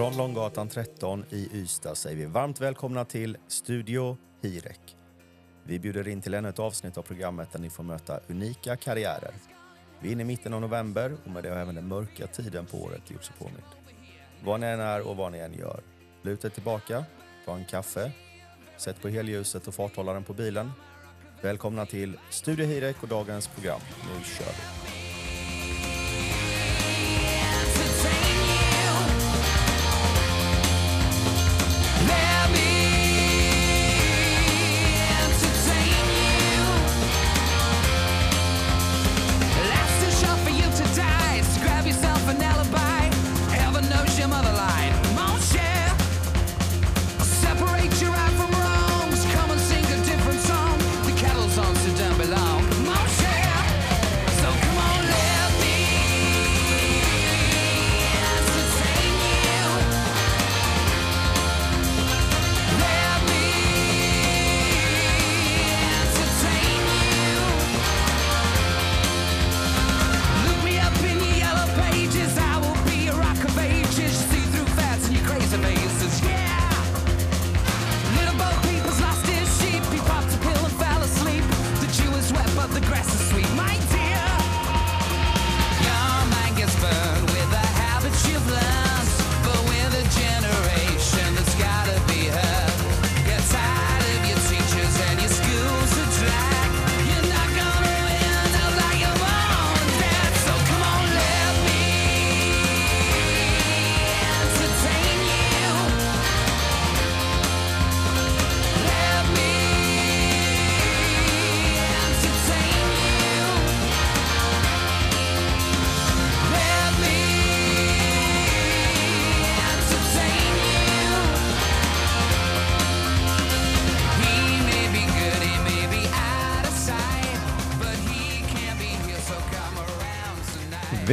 Från Långgatan 13 i Ystad säger vi varmt välkomna till Studio Hirek. Vi bjuder in till ännu ett avsnitt av programmet där ni får möta unika karriärer. Vi är inne i mitten av november och med det har även den mörka tiden på året gjort sig påmind. Vad ni än är och vad ni än gör, luta er tillbaka, ta en kaffe, sätt på helljuset och farthållaren på bilen. Välkomna till Studio Hirek och dagens program. Nu kör vi!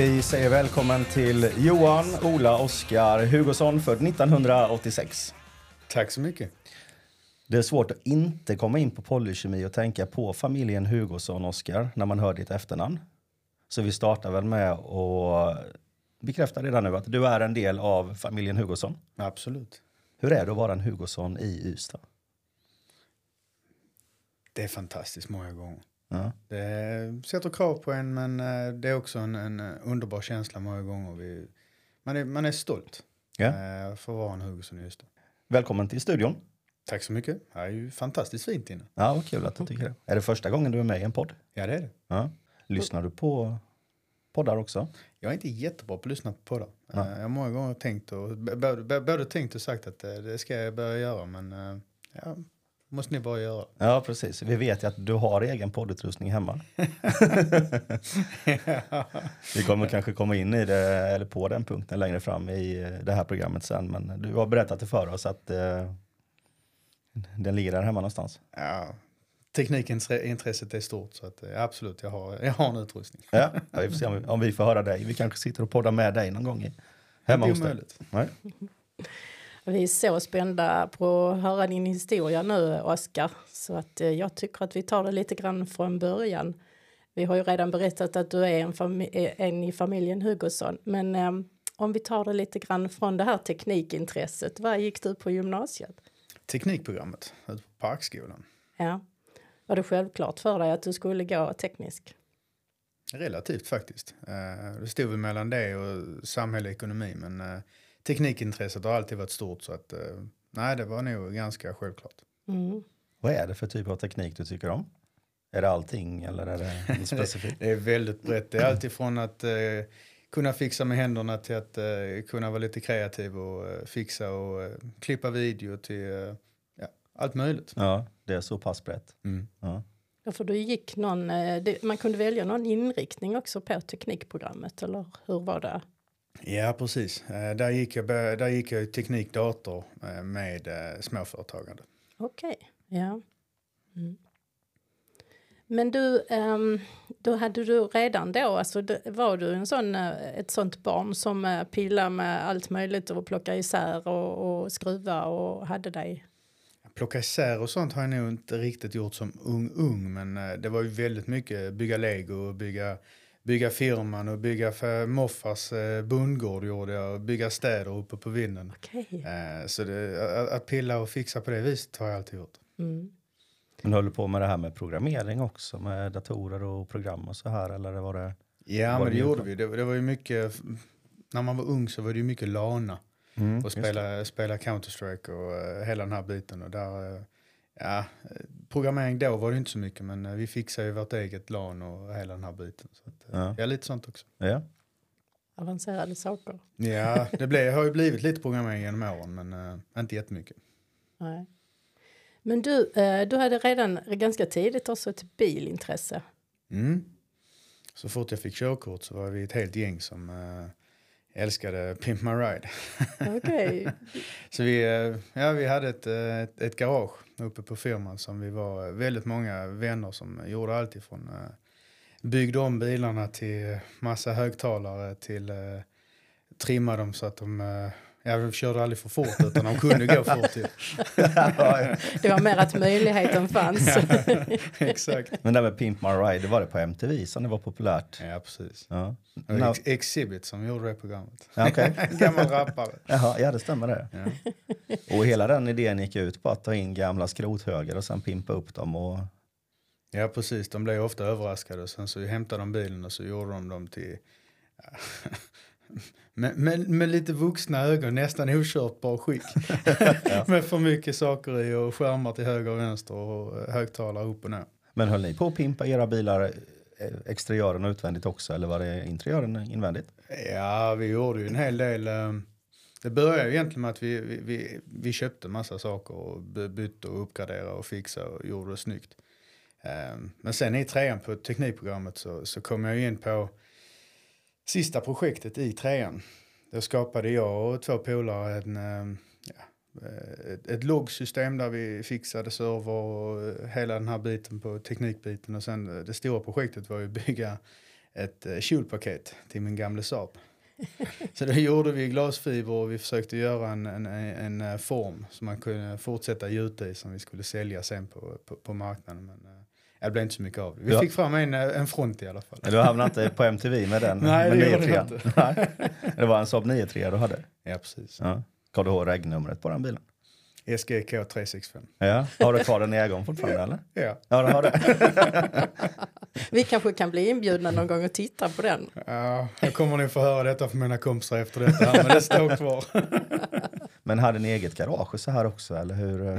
Vi säger välkommen till Johan Ola Oskar Hugosson, född 1986. Tack så mycket. Det är svårt att inte komma in på polykemi och tänka på familjen Hugosson, Oskar, när man hör ditt efternamn. Så vi startar väl med att bekräfta redan nu att du är en del av familjen Hugosson. Absolut. Hur är det att vara en Hugosson i Ystad? Det är fantastiskt många gånger. Ja. Det sätter krav på en men eh, det är också en, en underbar känsla många gånger. Vi, man, är, man är stolt Ja. eh, för att vara en Hugosson just det. Välkommen till studion. Tack så mycket. Det är ju fantastiskt fint inne. Ja, vad kul att du tycker det. Är det första gången du är med i en podd? Ja det är det. Ja. Lyssnar du på poddar också? Jag är inte jättebra på att lyssna på poddar. Ja. Eh, Jag har många gånger tänkt och, både, tänkt och sagt att eh, det ska jag börja göra men eh, ja, måste ni bara göra. Ja, precis. Vi vet ju att du har egen poddutrustning hemma. Vi kommer kanske komma in i det, eller på den punkten längre fram i eh, det här programmet sen. Men du har berättat det för oss att eh, den ligger där hemma någonstans. Ja, teknikens intresset är stort så att, eh, absolut jag har, jag har en utrustning. Ja, vi får se om vi, om vi får höra dig. Vi kanske sitter och poddar med dig någon gång i, hemma hos dig. Nej. Vi är så spända på att höra din historia nu, Oskar. Så att eh, jag tycker att vi tar det lite grann från början. Vi har ju redan berättat att du är en, fami- eh, en i familjen Hugosson. Men eh, om vi tar det lite grann från det här teknikintresset. Vad gick du på gymnasiet? Teknikprogrammet ute på Parkskolan. Ja. Var det självklart för dig att du skulle gå teknisk? Relativt faktiskt. Eh, Det stod väl mellan det och samhälle och ekonomi men teknikintresset har alltid varit stort så att eh, nej det var nog ganska självklart. Mm. Vad är det för typ av teknik du tycker om? Är det allting eller är det specifikt? Det är väldigt brett. Det är alltifrån att eh, kunna fixa med händerna till att eh, kunna vara lite kreativ och eh, fixa och eh, klippa video till eh, ja, allt möjligt. Ja, det är så pass brett. Mm. Ja. Ja, för du gick någon, det, man kunde välja någon inriktning också på teknikprogrammet, eller hur var det? Ja, precis. Eh, Där gick jag, där gick jag teknik dator eh, med eh, småföretagande. Okej, ja. Mm. Men du, ehm, då hade du redan då, alltså var du en sån, ett sånt barn som pillade med allt möjligt och plockade isär och, och skruva och hade dig? Plocka isär och sånt har jag nog inte riktigt gjort som ung ung men det var ju väldigt mycket bygga lego och bygga bygga firman och bygga för Moffas eh, bondgård gjorde jag och bygga städer uppe på vinden. Okej. Eh, så det, att, att pilla och fixa på det viset har jag alltid gjort. Mm. Men du håller på med det här med programmering också, med datorer och program och så här, eller var det? Ja, Var men det det gjorde vi. Det, det var ju mycket, när man var ung så var det ju mycket lana Mm, och spela, spela Counter-Strike och eh, hela den här biten. Och där, eh, ja, programmering då var det inte så mycket men eh, vi fixade ju vårt eget LAN och hela den här biten. Så att, eh, Ja. ja, lite sånt också. Ja. Avancerade saker. Ja, det blev, har ju blivit lite programmering genom åren men uh, inte jättemycket. Nej. Men du, eh, du hade redan ganska tidigt också ett bilintresse. Mm. Så fort jag fick körkort så var vi ett helt gäng som eh, älskade Pimp My Ride. Okej. Så vi, eh, ja, vi hade ett, eh, ett, ett garage uppe på firman som vi var väldigt många vänner som gjorde allt ifrån eh, byggde om bilarna till massa högtalare till trimma dem så att de Ja, vi körde aldrig för fort utan de kunde gå fort. Ju. Det var mer att möjligheten fanns. Exakt. Men det där med Pimp My Ride, det var det på MTV som det var populärt? Ja, precis. Ja. No. Ex- Exhibit som gjorde det programmet. Ja, okej. Gammal rappare. Jaha, ja det stämmer det. Ja. Och hela den idén gick ut på att ta in gamla skrothögar och sen pimpa upp dem och... ja, precis. De blev ofta överraskade. Sen så hämtade de bilen och så gjorde de dem till... med, med, med lite vuxna ögon, nästan okörtbar skick. med för mycket saker i och skärmar till höger och vänster och eh, högtalare upp och ner. Men höll ni på att pimpa era bilar eh, exteriören och utvändigt också eller var det interiören invändigt? Ja, vi gjorde ju en hel del. eh, Det började egentligen med att vi, vi, vi, vi köpte massa saker och by- bytte och uppgraderade och fixade och gjorde det snyggt. Men sen i trean på teknikprogrammet så, så kom jag in på sista projektet i trean. Då skapade jag och två polare en, eh, ja, eh, ett, ett loggsystem där vi fixade server och hela den här biten på teknikbiten. Och sen eh, det stora projektet var ju att bygga ett kjolpaket till min gamla Saab. Så det gjorde vi i glasfiber och vi försökte göra en, en, en, form som man kunde fortsätta gjuta i som vi skulle sälja sen på, på, på marknaden. Men det blev inte så mycket av det. Vi Ja. fick fram en, eh, en front i alla fall. Du hamnade inte på MTV med den? Nej, med det gjorde 93? jag Nej. Det var en Saab 93 du hade? Ja, precis. Ja. Kommer du ihåg regnumret på den bilen? SGK 365. Ja. Har du kvar den i ägon fortfarande eller? Ja. Ja, du har det. Vi kanske kan bli inbjudna någon gång och titta på den. ja, jag kommer nog få höra detta från mina kompisar efter detta men det står kvar. Men hade ni eget garage så här också eller hur? eh?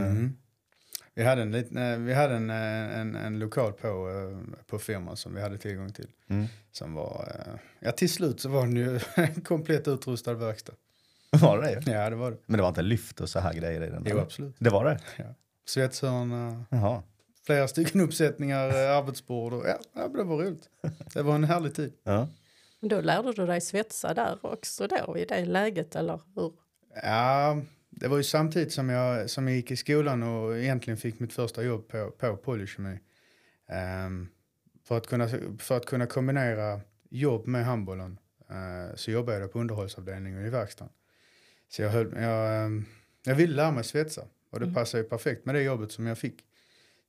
Vi hade, en, lit- eh, vi hade en, eh, en, en lokal på, eh, på firman som vi hade tillgång till. Mm. Som var, eh, ja till slut så var den ju en komplett utrustad verkstad. Var det det? Ja det var det. Men det var inte lyft och så här grejer i den? Jo eller? absolut. Det var det? Svetshörna, Jaha. flera stycken uppsättningar, arbetsbord och ja, ja, det var roligt. Det var en härlig tid. Ja. Men Då lärde du dig svetsa där också då i det läget eller hur? Ja, det var ju samtidigt som jag, som jag gick i skolan och egentligen fick mitt första jobb på, på Polykemi. Ehm, för, att kunna, för att kunna kombinera jobb med handbollen eh, så jobbade jag på underhållsavdelningen i verkstaden. Så jag, höll, jag, ehm, jag ville lära mig svetsa och det Mm. passade ju perfekt med det jobbet som jag fick.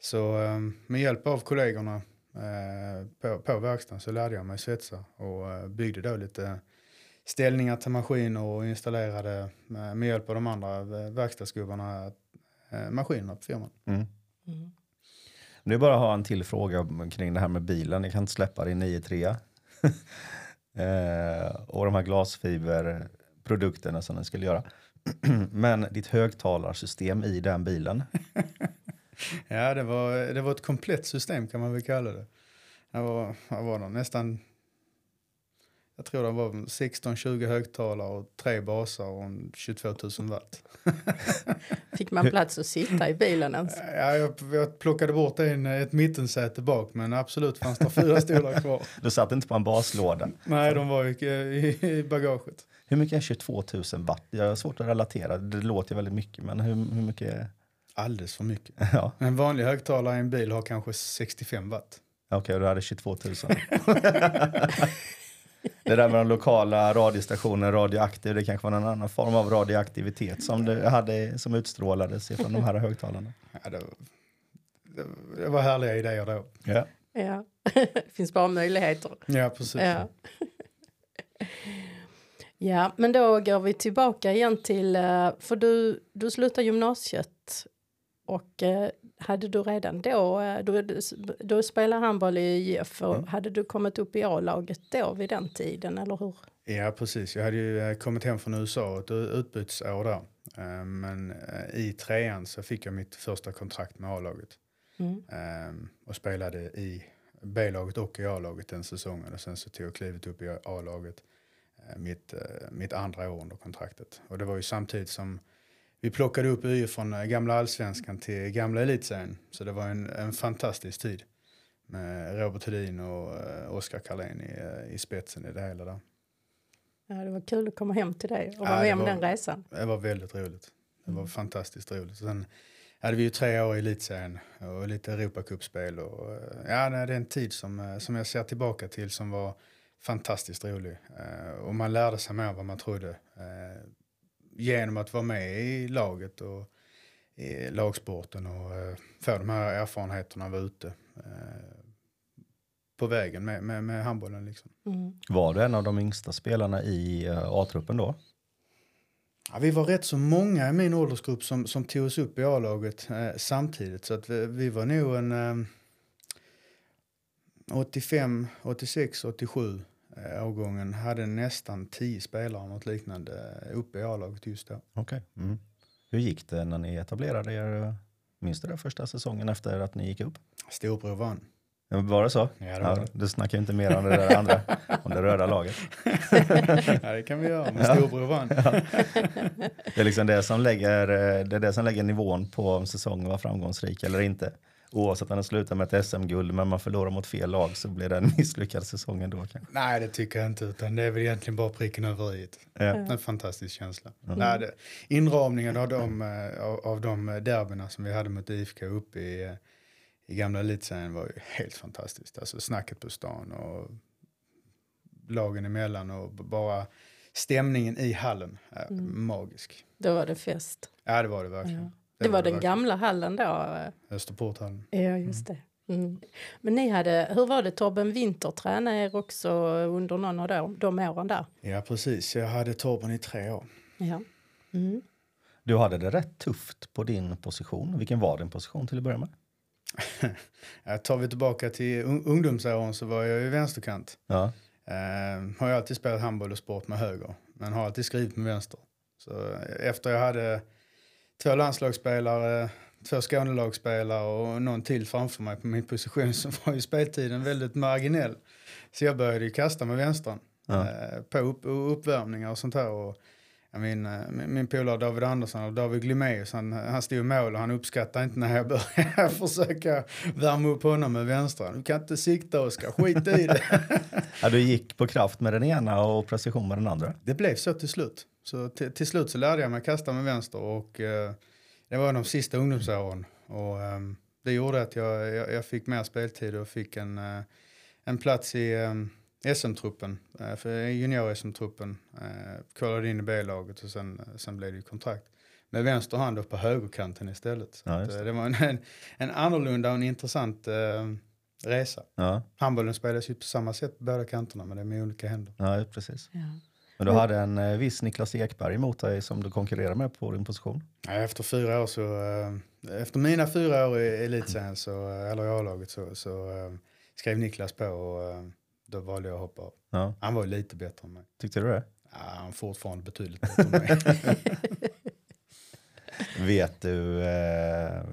Så ehm, med hjälp av kollegorna eh, på, på verkstaden så lärde jag mig svetsa och eh, byggde då lite ställningar till maskiner och installerade med, med hjälp av de andra eh, verkstadsgubbarna eh, maskinerna på firman. Mm. Mm. Nu bara ha en till fråga kring det här med bilen. Jag kan inte släppa det i 9.3. eh, och de här glasfiberprodukterna som den skulle göra. Men ditt högtalarsystem i den bilen. Ja, det var, det var ett komplett system kan man väl kalla det. Det var, vad var det, nästan, jag tror det var 16-20 högtalare och tre basar och en 22 000 watt. Fick man plats att sitta i bilen ens? Ja, jag, jag plockade bort en, ett mittensäte bak men absolut fanns det fyra stolar kvar. Du satt inte på en baslåda. Nej, de var i, i, i bagaget. Hur mycket är 22 000 watt? Jag har svårt att relatera. Det låter väldigt mycket, men hur, hur mycket? Är... Alldeles för mycket. Ja, En vanlig högtalare i en bil har kanske 65 watt. okej, och du hade 22 000. Det där med de lokala radiostationerna, radioaktiv, det kanske var någon annan form av radioaktivitet som du hade som utstrålades från de här högtalarna. Ja, det, det, det var härliga idéer då. Ja. Ja, det finns bara möjligheter. Ja, precis. Ja. ja, men då går vi tillbaka igen till, eh, för du, du slutade gymnasiet och eh, hade du redan då, eh, du, du spelade handboll i IF och Mm. hade du kommit upp i A-laget då vid den tiden eller hur? Ja, precis. Jag hade ju eh, kommit hem från USA ett utbytesår där. Eh, Men i trean så fick jag mitt första kontrakt med A-laget. Mm. Eh, Och spelade i B-laget och i A-laget den säsongen. Och sen så tog jag klivet upp i A-laget mitt, mitt andra år under kontraktet. Och det var ju samtidigt som vi plockade upp YF från eh, gamla allsvenskan till gamla elitserien. Så det var en, en fantastisk tid. Med Robert Hedin och eh, Oskar Karlén i, eh, i spetsen i det hela där. Ja, det var kul att komma hem till dig och Ja, vara det med om den resan. Det var väldigt roligt. Det var Mm. fantastiskt roligt. Sen hade vi ju tre år i elitserien och lite Europacupspel. Och, ja, det är en tid som, som jag ser tillbaka till som var fantastiskt rolig. Och man lärde sig mer än vad man trodde. Genom att vara med i laget och i lagsporten och eh, få de här erfarenheterna av ute. eh, På vägen med, med, med handbollen liksom. Mm. Var du en av de yngsta spelarna i eh, A-truppen då? Ja, vi var rätt så många i min åldersgrupp som, som tog oss upp i A-laget eh, samtidigt. Så att vi, vi var nog en eh, 85, 86, 87 eh, årgången. Hade nästan 10 spelare något liknande eh, uppe i A-laget just då. Okej. Mm. Hur gick det när ni etablerade er? eh, Minns du det första säsongen efter att ni gick upp? Storbror vann. Ja, Var det så? Ja, det var det. Du snackar ju inte mer om det där andra, om det röda laget. ja, det kan vi göra. Men storbror vann. Det är liksom det som lägger, eh, det är det som lägger nivån på om säsongen var framgångsrik eller inte. Oavsett om den slutar med ett SM-guld, men man förlorar mot fel lag så blir det en misslyckad säsong ändå kanske. Nej, det tycker jag inte. Utan det är väl egentligen bara pricken över i. Ja. En fantastisk känsla. Nej, det, inramningen av de, eh, av, av de derbyna som vi hade mot IFK uppe i, eh, i gamla elitserien var ju helt fantastiskt. Alltså snacket på stan och lagen emellan och bara stämningen i hallen är Mm. magisk. Då var det fest. Ja, det var det verkligen. Ja. Det var den verkligen. gamla hallen då. eh, Österporthallen. Ja, just det. Mm. Men ni hade, hur var det, Torben Winter tränade er också under någon av de, de åren där? Ja, precis. Jag hade Torben i tre år. Ja. Mm. Du hade det rätt tufft på din position. Vilken var din position till att börja med? Ja, tar vi tillbaka till un- ungdomsåren så var jag ju vänsterkant. Ja. Eh, har jag alltid spelat handboll och sport med höger, men har alltid skrivit med vänster. Så eh, efter jag hade två landslagsspelare, två Skånelagsspelare och någon till framför mig på min position så var ju speltiden väldigt marginell. Så jag började ju kasta med vänstern Ja. eh, på upp, uppvärmningar och sånt här. Och, min, eh, min, min polare David Andersson och David Gliméus, han, han stod i mål och han uppskattade inte när jag började försöka värma upp honom med vänstern. Du kan inte sikta Oskar, skit i det. Ja, du gick på kraft med den ena och precision med den andra. Det blev så till slut. Så till, slut så lärde jag mig kasta med vänster och eh, det var de sista ungdomsåren. Och ehm, det gjorde att jag, jag, jag fick mer speltid och fick en, eh, en plats i ehm, SM-truppen, eh, för junior-SM-truppen. Eh, kollade in i B-laget och sen, sen blev det ju kontrakt. Med vänster hand och på högerkanten istället. Så Ja, att, eh, det. det var en, en, en annorlunda och en intressant eh, resa. Ja, Handbollen spelas ju på samma sätt på båda kanterna men det är med olika händer. ja precis. Ja. Men du hade en eh, viss Niklas Ekberg emot dig som du konkurrerar med på din position. Ja, efter fyra år så, eh, efter mina fyra år i elitserien så, eh, eller i A-laget så, så eh, skrev Niklas på och eh, då valde jag att hoppa av. Ja, Han var ju lite bättre än mig. tyckte du det? Ja, han är fortfarande betydligt bättre än mig. Vet du, eh,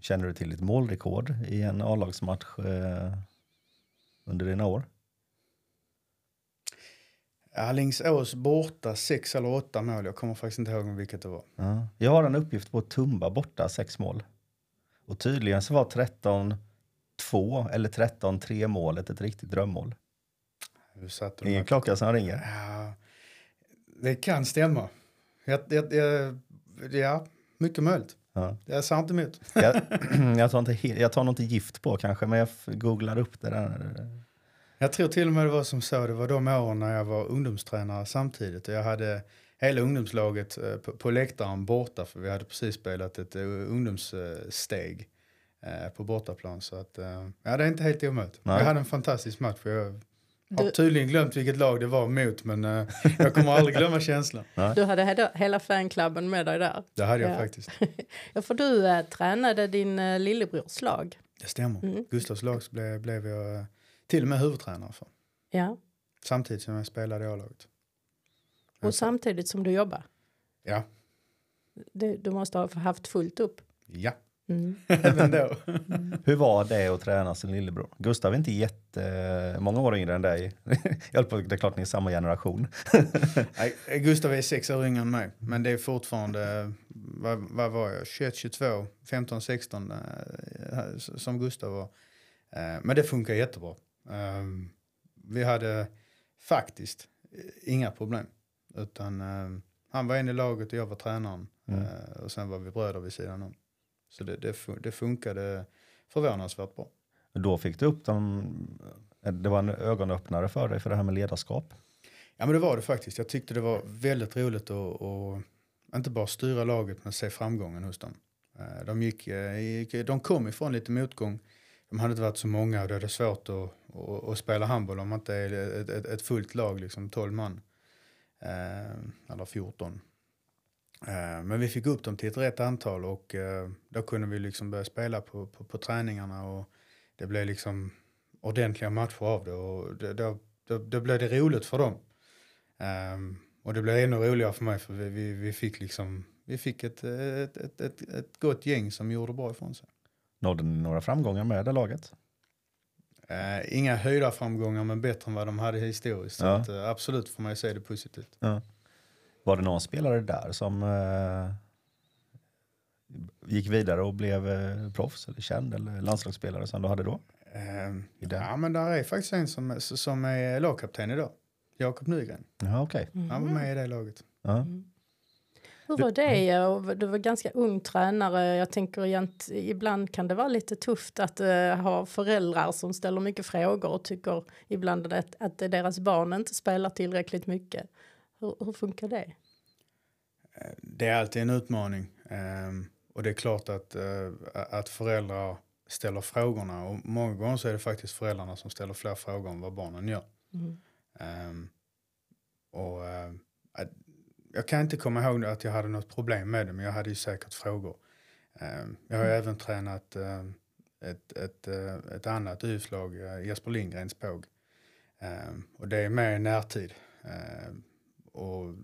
känner du till ditt målrekord i en A-lagsmatch eh, under dina år? Alingsås borta sex eller åtta mål. Jag kommer faktiskt inte ihåg vilket det var. Ja. Jag har en uppgift på Tumba borta sex mål. Och tydligen så var 13-2 eller 13-3 målet ett riktigt drömmål. Ingen klocka som ringer. Ja, det kan stämma. Jag, jag, jag, ja, mycket möjligt. Ja. Jag sa inte emot. Jag, jag, tar inte, jag tar inte gift på kanske, men jag googlar upp det där. Jag tror till och med det var som så, det var de åren när jag var ungdomstränare samtidigt. Och jag hade hela ungdomslaget eh, på, på läktaren borta för vi hade precis spelat ett eh, ungdomssteg på bortaplan. Så att, eh, ja, det är inte helt omöjligt. Nej. Jag hade en fantastisk match. För jag har Du- tydligen glömt vilket lag det var mot men eh, jag kommer aldrig glömma känslan. Du hade hela, fanklubben med dig där. Det hade jag Ja. faktiskt. Ja, för du eh, tränade din eh, lillebrors lag. Det stämmer. Mm. Gustavs lag blev, blev jag eh, till och med huvudtränare för. Ja. Samtidigt som jag spelade i A-laget. Och samtidigt som du jobbar. Ja, Det, du måste ha haft fullt upp. ja. Mm. även då. Hur var det att träna sin lillebror? Gustav är inte jättemånga år yngre än dig. Jag höll på, det är klart ni är samma generation. Nej, Gustav är sex år yngre än mig. Men det är fortfarande, vad, vad var jag, 21, 22, 15, 16 eh, som Gustav var. Eh, men det funkar jättebra. Eh, vi hade faktiskt inga problem. Utan eh, han var en i laget och jag var tränaren. Mm. Eh, och sen var vi bröder vid sidan om. Så det, det, det funkade förvånansvärt bra. Då fick du upp dem. Det var en ögonöppnare för dig för det här med ledarskap. Ja men det var det faktiskt. Jag tyckte det var väldigt roligt att, att inte bara styra laget men se framgången hos dem. Eh, De, gick, eh, gick, de kom ifrån lite motgång. De hade inte varit så många och det är svårt att, att, att spela handboll om man inte är ett, ett, ett fullt lag, liksom 12 man. Eh, eller 14. Eh, Men vi fick upp dem till ett rätt antal och eh, då kunde vi liksom börja spela på, på, på träningarna och det blev liksom ordentliga matcher av det och det, då, då, då blev det roligt för dem. Ehm, och det blev ännu roligare för mig för vi, vi, vi fick liksom vi fick ett, ett, ett, ett, ett gott gäng som gjorde bra ifrån sig. Nådde ni några framgångar med det laget? Eh, inga höjda framgångar men bättre än vad de hade historiskt. Så Ja. att, eh, absolut för mig så är det positivt. Var det någon spelare där som eh, gick vidare och blev eh, proffs eller känd eller landslagsspelare som du hade då? Den? ja men där är faktiskt en som, som är lagkapten idag. Jakob Nygren. Ja, okej. Han var med i det laget. Ja. Hur var det? Och Du var ganska ung tränare. Jag tänker egent, ibland kan det vara lite tufft att eh, ha föräldrar som ställer mycket frågor och tycker ibland att, att deras barn inte spelar tillräckligt mycket. Hur, hur funkar det? Det är alltid en utmaning. Ehm, och det är klart att, eh, att föräldrar ställer frågorna. Och många gånger så är det faktiskt föräldrarna som ställer fler frågor än vad barnen gör. Mm. Ehm, och, eh, jag kan inte komma ihåg att jag hade något problem med det, men jag hade ju säkert frågor. Ehm, jag har ju även tränat eh, ett, ett, ett annat UF-lag, eh, Jesper Lindgrens påg. Och det är mer i närtid. Och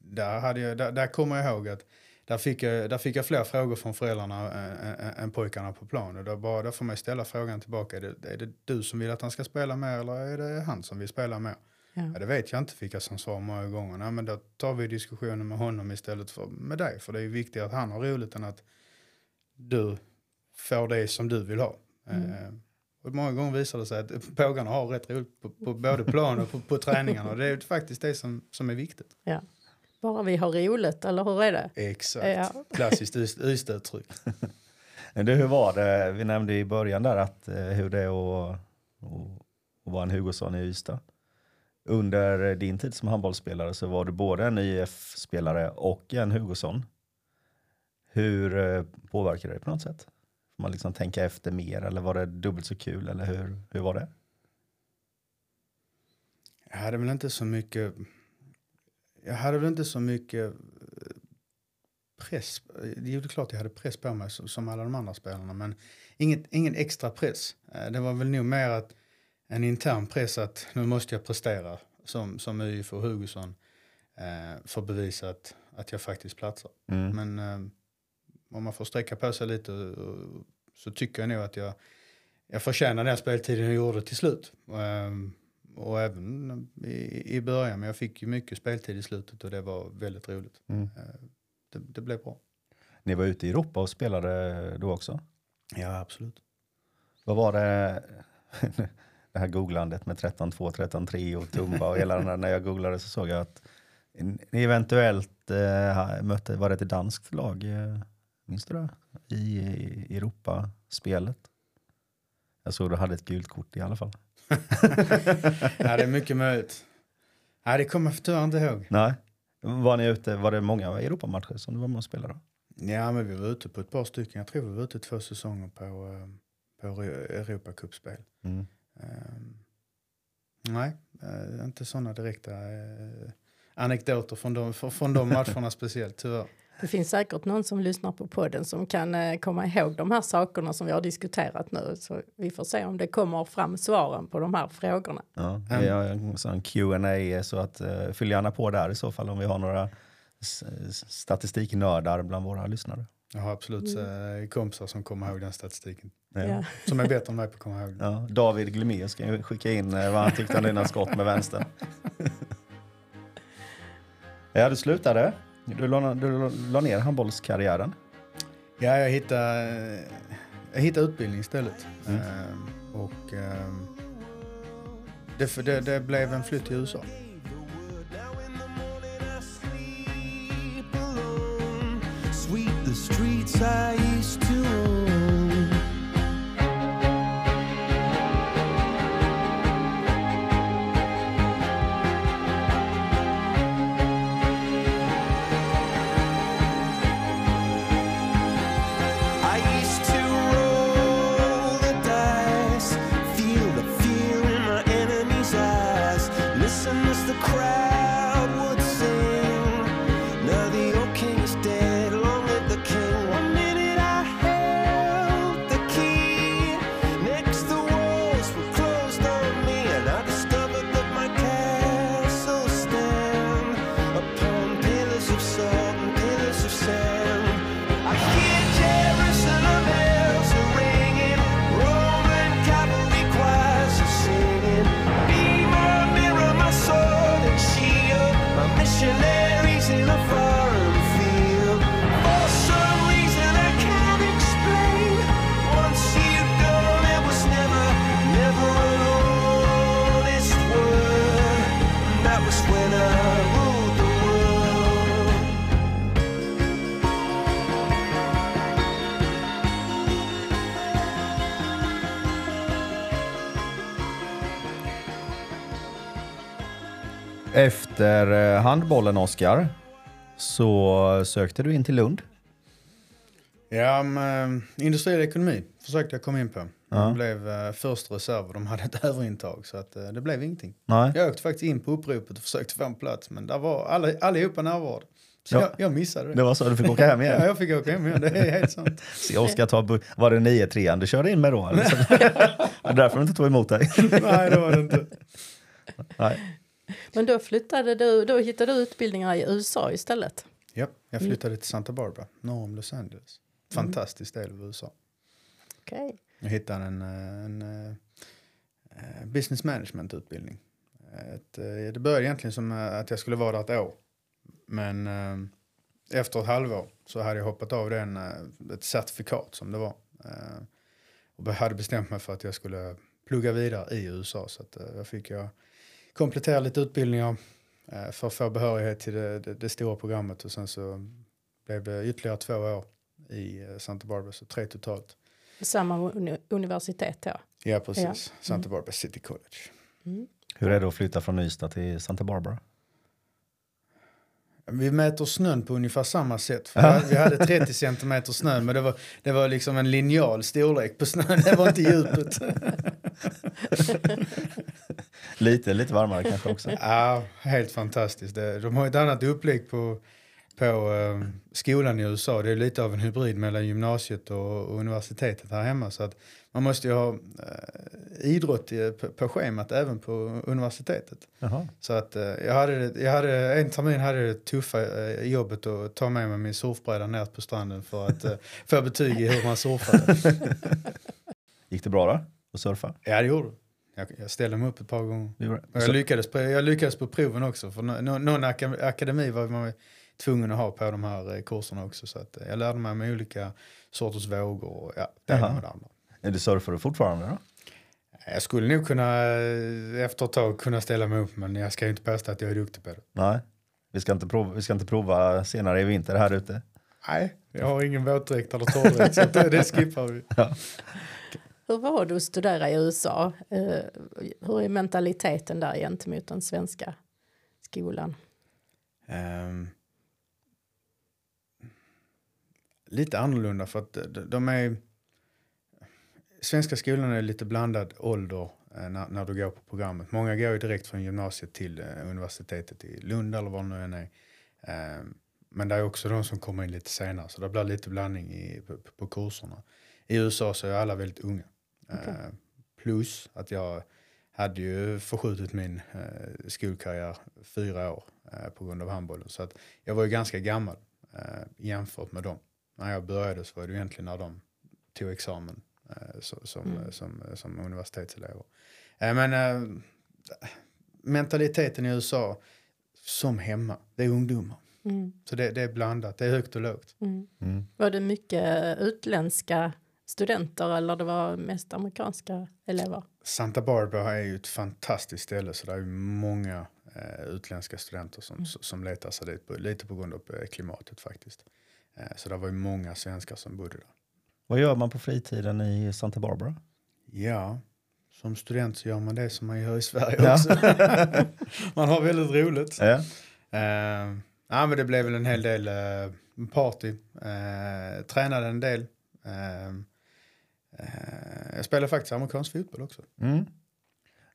där, hade jag, där, där kommer jag ihåg att där fick, jag, där fick jag fler frågor från föräldrarna än, än, pojkarna på plan. Och då, bara, då får man ställa frågan tillbaka. Är det, är det du som vill att han ska spela mer eller är det han som vill spela mer? Ja. Ja, det vet jag inte fick jag som svar många gånger. Nej, men då tar vi diskussionen med honom istället för med dig. För det är viktigare att han har roligt än att du får det som du vill ha. Mm. Och många gånger visar det sig att pågarna har rätt roligt på, på både plan och på, på träningarna. Och det är faktiskt det som, som är viktigt. Bara vi har roligt, eller hur är det? Exakt. Ja. Klassiskt ys- Ystad-uttryck. Men du, hur var det? Vi nämnde i början där att eh, hur det är att, att, vara en Hugosson i Ystad. Under din tid som handbollsspelare så var du både en IF-spelare och en Hugosson. Hur eh, påverkar det på något sätt? Får man liksom tänka efter mer eller var det dubbelt så kul eller hur, hur var det? Jag hade väl inte så mycket... Jag hade väl inte så mycket eh, press. Det är ju klart jag hade press på mig som, alla de andra spelarna. Men inget, ingen extra press. Eh, Det var väl nog mer att en intern press att nu måste jag prestera som, som UIF och Hugosson. Eh, för att bevisa att, att jag faktiskt platsar. Mm. Men eh, om man får sträcka på sig lite så tycker jag nog att jag, jag förtjänar den speltiden jag gjorde till slut. Ehm, och även i, i början, men jag fick ju mycket speltid i slutet och det var väldigt roligt. Mm. Eh, det, det blev bra. Ni var ute i Europa och spelade då också. Ja, absolut. Vad var det, det här googlandet med 13-2, 13-3 och Tumba och hela den där, när jag googlade så såg jag att ni eventuellt eh, mötte, var det ett danskt lag, eh, minns du det? I, Europaspelet. Jag såg du hade ett gult kort i alla fall. ja, det är mycket möjligt. Nej, det kommer jag tyvärr inte ihåg. Nej. Var ni ute, var det många Europamatcher som du var med och spelade? då? Ja, men vi var ute på ett par stycken. Jag tror vi var ute två säsonger på, eh, på Europacupspel. Mm. Um, nej, uh, inte sådana direkta uh, anekdoter från de, från de matcherna speciellt tyvärr. Det finns säkert någon som lyssnar på podden som kan uh, komma ihåg de här sakerna som vi har diskuterat nu. Så vi får se om det kommer fram svaren på de här frågorna. Ja, vi har en sån Q&A så att uh, fyll gärna på där i så fall om vi har några statistiknördar bland våra lyssnare. Jag har absolut mm. kompisar som kommer ihåg den statistiken. Ja. Som är bättre än mig på att komma ihåg ja, David Glimé ska skicka in vad han tyckte om dina skott med vänster. ja, du slutade. Du la, du la ner handbollskarriären. Ja, jag hittade, jag hittade utbildning istället. Mm. Ehm, och ehm, det, det, det blev en flytt till USA. streets Efter eh, handbollen, Oskar, så sökte du in till Lund. Ja, men, eh, industriell ekonomi försökte jag komma in på. Ja. Jag blev uh, första reserv och de hade ett överintag så att, eh, det blev ingenting. Nej. Jag åkte faktiskt in på uppropet och försökte få en plats men där var alla, allihopa närvarande. Så Ja. jag, jag missade det. Det var så du fick åka hem Ja, igen. jag fick åka hem igen, det är helt sant. Se Oskar ta Var det 9-3 du körde in med då? Eller? det är därför de inte tog emot dig. Nej, det var det inte. Nej. Men då flyttade du, då hittade du utbildningar i USA istället. Ja, jag flyttade till Santa Barbara, norr om Los Angeles. Fantastisk del av USA. Okej. Jag hittade en, eh, en, eh, eh, business management-utbildning. Ett, eh, det började egentligen som att jag skulle vara där ett år. Men efter ett halvår så hade jag hoppat av den, ett certifikat som det var. Och hade bestämt mig för att jag skulle plugga vidare i USA. Så att, jag fick jag komplettera lite utbildningar eh, för att få behörighet till det, det, det stora programmet. Och sen så blev det ytterligare två år i eh, Santa Barbara, så tre totalt. Samma uni universitet då. Ja, precis. Ja. Santa Barbara City College. Hur är det att flytta från Ystad till Santa Barbara? Vi mäter snön på ungefär samma sätt. Hade- Vi hade 30 centimeter snö, men det var, det var liksom en linjal storlek på snön. Det var inte djupet. Lite, lite varmare kanske också. Ja, helt fantastiskt. Det- De har ett annat upplägg på, på eh, skolan i USA. Det är lite av en hybrid mellan gymnasiet och, universitetet här hemma. Så att man måste ju ha eh, idrott på, schemat även på universitetet. Jaha. Så att eh, jag hade, jag hade, en termin hade det tuffa eh, jobbet att ta med mig min surfbräda ner på stranden för att få betyg i hur man surfade. Gick det bra då? Att surfa? Ja, det gjorde jag. Jag ställde mig upp ett par gånger. Och jag, lyckades på, jag lyckades på proven också. För nå- nå- någon aka- akademi var man tvungen att ha på de här eh, kurserna också. Så att eh, jag lärde mig med olika sorters vågor och ja, det ena och det andra. Är du surfar du fortfarande då? Jag skulle nog kunna eh, efter ett tag kunna ställa mig upp men jag ska inte påstå att jag är duktig på det. Nej. Vi ska inte prova, vi ska inte prova senare i vinter här ute. Nej, jag har ingen våtdräkt eller torrdräkt så det, skippar vi. Hur var det att studera i USA? Eh, hur är mentaliteten där gentemot den svenska skolan? Um, lite annorlunda för att de, är... Svenska skolan är lite blandad ålder eh, när, när du går på programmet. Många går ju direkt från gymnasiet till eh, universitetet i Lund eller vad det nu än är. Um, men det är också de som kommer in lite senare så det blir lite blandning i, på, på kurserna. I USA så är alla väldigt unga. Eh, plus att jag hade ju förskjutit min eh, skolkarriär fyra år eh, på grund av handbollen. Så att jag var ju ganska gammal eh, jämfört med dem. När jag började så var det egentligen när de tog examen eh, så, som, Mm. som, som universitetselever. Eh, men eh, mentaliteten i USA som hemma, det är ungdomar. Mm. Så det, det är blandat, det är högt och lågt. Mm. Mm. Var det mycket utländska studenter eller det var mest amerikanska elever? Santa Barbara är ju ett fantastiskt ställe så det är ju många eh, utländska studenter som, Mm. som letar sig dit, på, lite på grund av eh, klimatet faktiskt. Eh, så det var ju många svenskar som bodde där. Vad gör man på fritiden i Santa Barbara? Ja, som student så gör man det som man gör i Sverige Ja. också. man har väldigt roligt. Ja. Eh, ja, men det blev väl en hel del eh, party. Eh, tränade en del. Eh, eh, jag spelade faktiskt amerikansk fotboll också. Mm.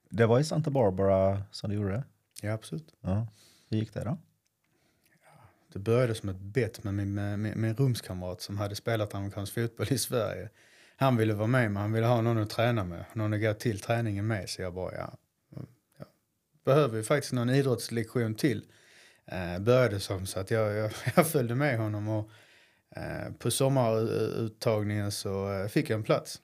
Det var i Santa Barbara som du gjorde det? Ja, absolut. Ja. Hur gick det då? Det började som ett bett med min, med, med min rumskamrat som hade spelat amerikansk fotboll i Sverige. Han ville vara med men han ville ha någon att träna med, någon att gå till träningen med. Så jag bara, ja, ja. behöver ju faktiskt någon idrottslektion till. Eh, började som så att jag, jag, jag följde med honom och på sommaruttagningen så eh, fick jag en plats.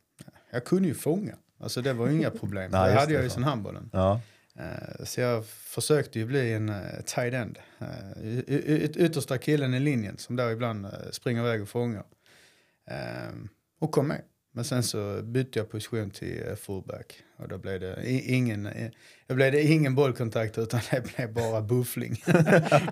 Jag kunde ju fånga, alltså det var ju inga problem. Nej, det hade jag ju sen handbollen. Ja. Eh, Så jag försökte ju bli en tight end. Yt- yttersta killen i linjen som då ibland springer iväg och fångar. Ehm, och kom med. Men sen så bytte jag position till fullback. Och då blev det ingen, eh, då blev det ingen bollkontakt utan det blev bara buffling.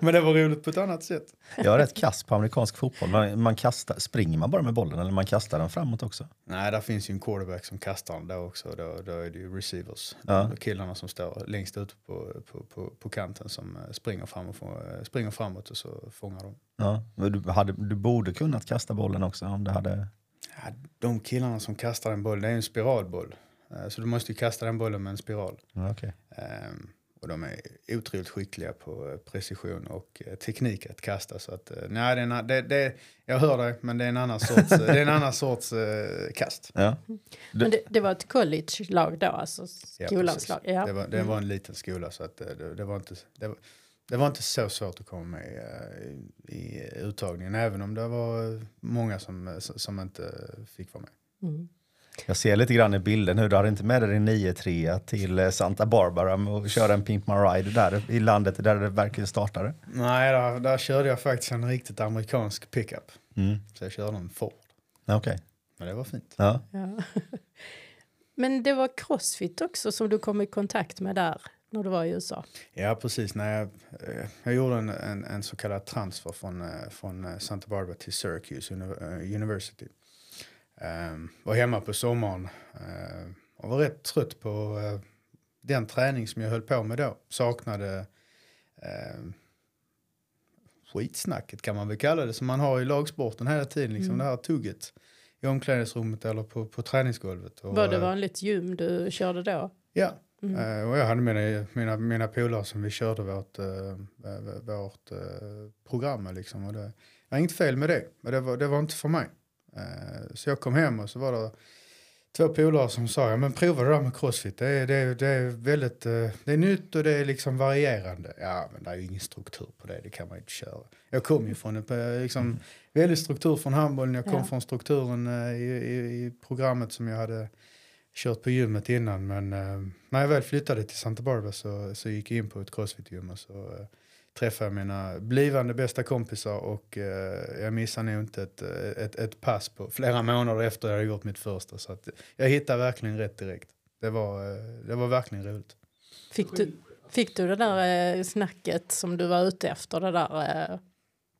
Men det var roligt på ett annat sätt. Jag är rätt kass på amerikansk fotboll. Man, man kastar, springer man bara med bollen eller man kastar den framåt också? Nej, där finns ju en quarterback som kastar den då också. Då, då är det ju receivers. Ja. Killarna som står längst ute på, på, på, på kanten som eh, springer, fram och eh, springer framåt och så fångar de. Ja. Men Du, hade, du borde kunnat kasta bollen också om det hade... Ja, de killarna som kastar en boll, det är en spiralboll. Eh, Så du måste ju kasta den bollen med en spiral. Ja, okej. Ehm, Och de är otroligt skickliga på eh, precision och eh, teknik att kasta. Så att, nej, det är en, det, det, jag hör dig, men det är en annan sorts, det är en annan sorts eh, kast. Ja. Men det, det var ett college-lag då, alltså Ja, skolans precis. lag? Ja. Det, var, det var en liten skola så att det, det, var inte, det, var, det var inte så svårt att komma med i, i uttagningen. Även om det var många som, som inte fick vara med. Mm. Jag ser lite grann i bilden nu. Du hade inte med dig din 9-3 till eh, Santa Barbara att köra en Pimp My Ride där i landet där det verkligen startade. Nej, där, där körde jag faktiskt en riktigt amerikansk pickup. Mm. Så jag körde en Ford. Okej. Men det var fint. Ja. Ja. Men det var Crossfit också som du kom i kontakt med där när du var i USA? Ja, precis. När jag, eh, jag gjorde en, en, en så kallad transfer från, eh, från Santa Barbara till Syracuse Uni- University. Um, var hemma på sommaren eh, och var rätt trött på eh, den träning som jag höll på med då. Saknade uh, skitsnacket kan man väl kalla det som man har i lagsporten hela tiden. Liksom Mm. det här tugget i omklädningsrummet eller på, på träningsgolvet. Och, Var det eh, vanligt gym du körde då? Ja, Mm. Och jag hade mina, mina, mina polare som vi körde vårt, uh, vårt program med. Liksom, och det var inget fel med det, men det var, det var inte för mig. Eh, så jag kom hem och så var det två polare som sa, ja men prova det där med crossfit. Det är, det är, det är väldigt, eh, det är nytt och det är liksom varierande. Ja, men det är ju ingen struktur på det, det kan man ju inte köra. Jag kom ju från en eh, liksom, väldigt struktur från handbollen, jag kom Ja. från strukturen i, i, i programmet som jag hade kört på gymmet innan men när jag väl flyttade till Santa Barbara så, så gick jag in på ett crossfit-gym och så träffade jag mina blivande bästa kompisar och eh, jag missade nog inte ett, eh, ett, ett pass på flera månader efter jag hade gjort mitt första så att jag hittade verkligen rätt direkt. Det var, eh, det var verkligen roligt. Fick du, fick du det där eh, snacket som du var ute efter? Det där eh,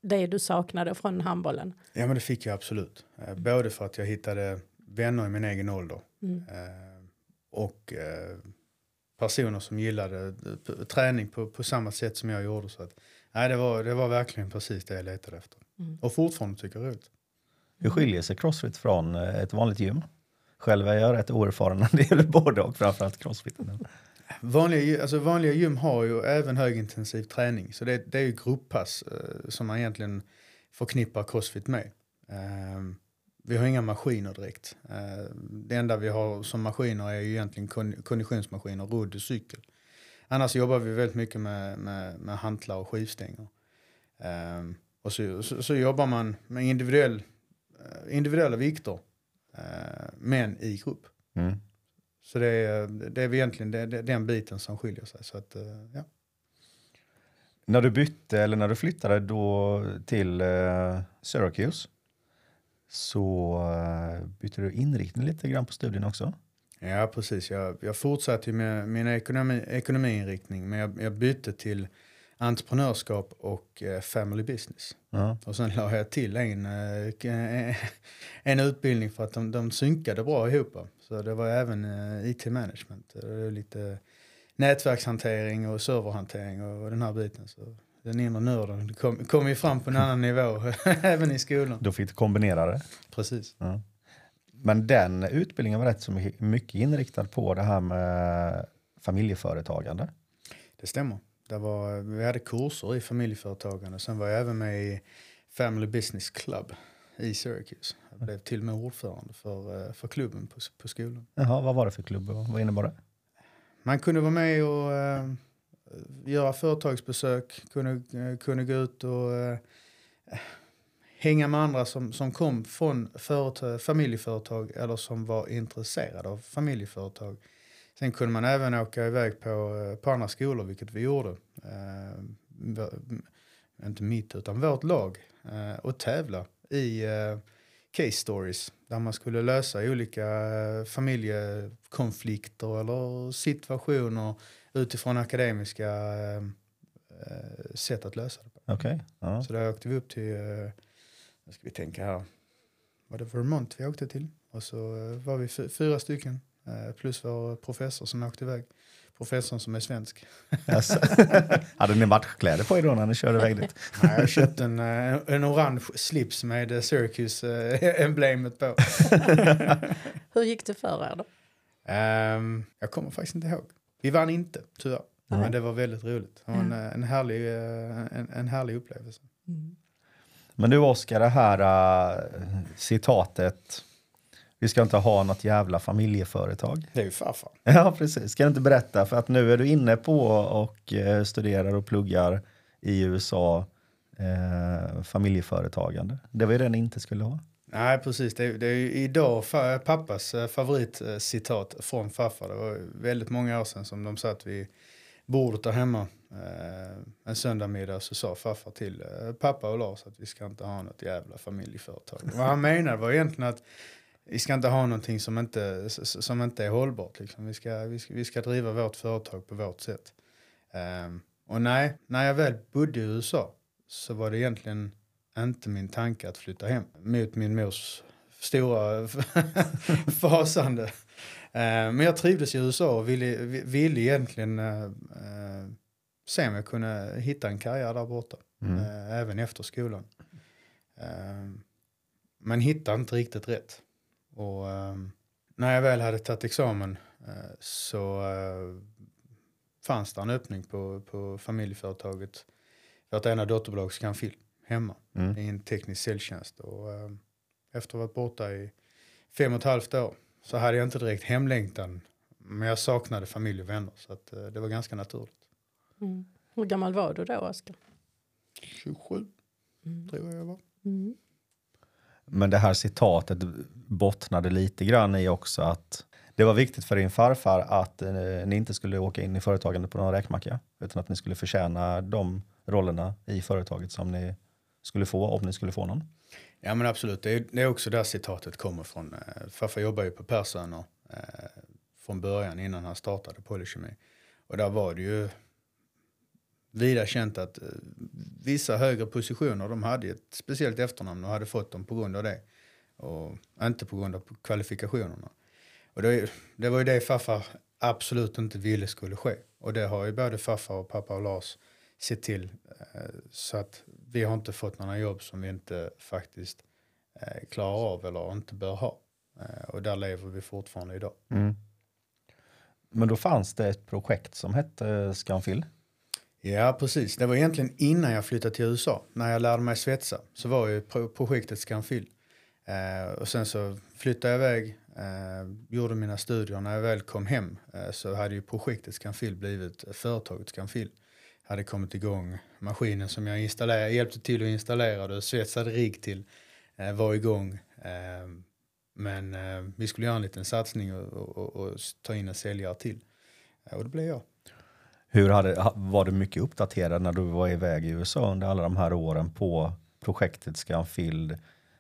det du saknade från handbollen? Ja men det fick jag absolut. Både för att jag hittade vänner i min egen ålder Mm. och personer som gillade eh, träning på, på samma sätt som jag gjorde. Så att, nej, det, var, det var verkligen precis det jag letade efter. Mm. Och fortfarande tycker jag det är roligt. Hur skiljer sig crossfit från eh, ett vanligt gym? Själv är jag rätt oerfaren när det gäller både och framförallt crossfit. Vanliga, alltså vanliga gym har ju även högintensiv träning så det, det är ju grupppass eh, som man egentligen förknippar crossfit med. Eh, vi har inga maskiner direkt. Eh, det enda vi har som maskiner är ju egentligen kon konditionsmaskiner, rodd och cykel. Annars jobbar vi väldigt mycket med, med, med hantlar och skivstänger. Um, och så, så, så, jobbar man med individuell, uh, individuella vikter, uh, men i grupp. Mm. Så det är, det är egentligen det, det, den biten som skiljer sig. Så att, ja. När du bytte eller när du flyttade då till Syracuse så bytte du inriktning lite grann på studien också? Ja, precis. Jag, jag fortsatte med min ekonomi, ekonomiinriktning men jag, jag bytte till entreprenörskap och eh, family business. Ja. Och sen la jag till en, eh, en utbildning för att de, de synkade bra ihop. Så det var även eh, IT management. lite nätverkshantering och serverhantering och, och den här biten. Så den inre nörden kom, kom ju fram på en annan nivå även i skolan. Då fick du kombinera det? Precis. Ja. Men den utbildningen var rätt så mycket inriktad på det här med familjeföretagande. Det stämmer. Det var, vi hade kurser i familjeföretagande. Sen var jag även med i Family Business Club i Syracuse. Jag blev till och med ordförande för, eh, för klubben på, på skolan. Jaha, vad var det för klubb? Vad innebar det? Man kunde vara med och uh, Eh, göra företagsbesök, kunde, eh, kunde gå ut och eh, hänga med andra som, som kom från företag, familjeföretag eller som var intresserade av familjeföretag. Sen kunde man även åka iväg på, eh, på andra skolor, vilket vi gjorde. Eh, inte mitt, utan vårt lag. Eh, och tävla i eh, case stories. Där man skulle lösa olika eh, familjekonflikter eller situationer utifrån akademiska eh, sätt att lösa det. Okay. Ja. Så där åkte vi upp till nu ska vi tänka här. Var det Vermont vi åkte till? Och så eh, var vi fyra stycken. Eh, plus vår professor som åkte iväg. Professorn som är svensk. Yes. Hade ni matchkläder på er då när ni körde iväg dit? Nej, jag köpte en, eh, en orange slips med Syracuse-emblemet på. Hur gick det för er då? Um, jag kommer faktiskt inte ihåg. Vi vann inte, tyvärr. Mm. Men det var väldigt roligt. Det var en, en, härlig, en, en härlig upplevelse. Mm. Men du Oskar, det här uh, citatet. Vi ska inte ha något jävla familjeföretag. Det är ju farfar. Ja, precis. Ska du inte berätta? För att nu är du inne på och uh, studerar och pluggar i USA uh, familjeföretagande. Det var ju det ni inte skulle ha. Nej, precis. Det är, det är idag pappas favoritcitat från farfar. Det var väldigt många år sedan som de satt vid bordet där hemma eh, en söndagmiddag så sa farfar till eh, pappa och Lars att vi ska inte ha något jävla familjeföretag. Vad han menade var egentligen att vi ska inte ha någonting som inte, som inte är hållbart. Liksom. Vi, ska, vi, ska, vi ska driva vårt företag på vårt sätt. Um, och nej, när jag väl bodde i USA så var det egentligen inte min tanke att flytta hem mot min mors stora fasande. Eh, men jag trivdes i USA och ville, ville egentligen uh, se om jag kunde hitta en karriär där borta. Mm. även efter skolan. men hittade inte riktigt rätt. Och när jag väl hade tagit examen så fanns det en öppning på, på familjeföretaget. Vårt ena dotterbolag Scanfil hemma mm. i en teknisk säljtjänst. Och, efter att ha varit borta i fem och ett halvt år så hade jag inte direkt hemlängtan. Men jag saknade familj och vänner så att, eh, det var ganska naturligt. Mm. Hur gammal var du då, Oskar? 27, mm. tror jag jag var. Mm. Men det här citatet bottnade lite grann i också att det var viktigt för din farfar att eh, ni inte skulle åka in i företagande på någon räkmacka utan att ni skulle förtjäna de rollerna i företaget som ni skulle få om ni skulle få någon. Ja men absolut, det är, det är också där citatet kommer från. Eh, farfar jobbar ju på Persöner eh, från början innan han startade Polykemi. Och där var det ju vida känt att eh, vissa högre positioner de hade ett speciellt efternamn och hade fått dem på grund av det. Och inte på grund av kvalifikationerna. Och det, det var ju det farfar absolut inte ville skulle ske. Och det har ju både farfar och pappa och Lars sett till. Eh, så att vi har inte fått några jobb som vi inte faktiskt eh, klarar av eller inte bör ha. Och där lever vi fortfarande idag. Mm. Men då fanns det ett projekt som hette Scanfil. Ja, precis. Det var egentligen innan jag flyttade till USA. När jag lärde mig svetsa så var ju projektet Scanfil. Eh, och sen så flyttade jag iväg, eh, gjorde mina studier. När jag väl kom hem eh, så hade ju projektet Scanfil blivit eh, företaget Scanfil. Hade kommit igång. Maskinen som jag installerade, hjälpte till att installera och svetsade rigg till eh, var igång. Eh, men eh, vi skulle göra en liten satsning och, och, och, och ta in en säljare till. Eh, och det blev jag. Hur hade, var du mycket uppdaterad när du var iväg i USA under alla de här åren på projektet Scanfield?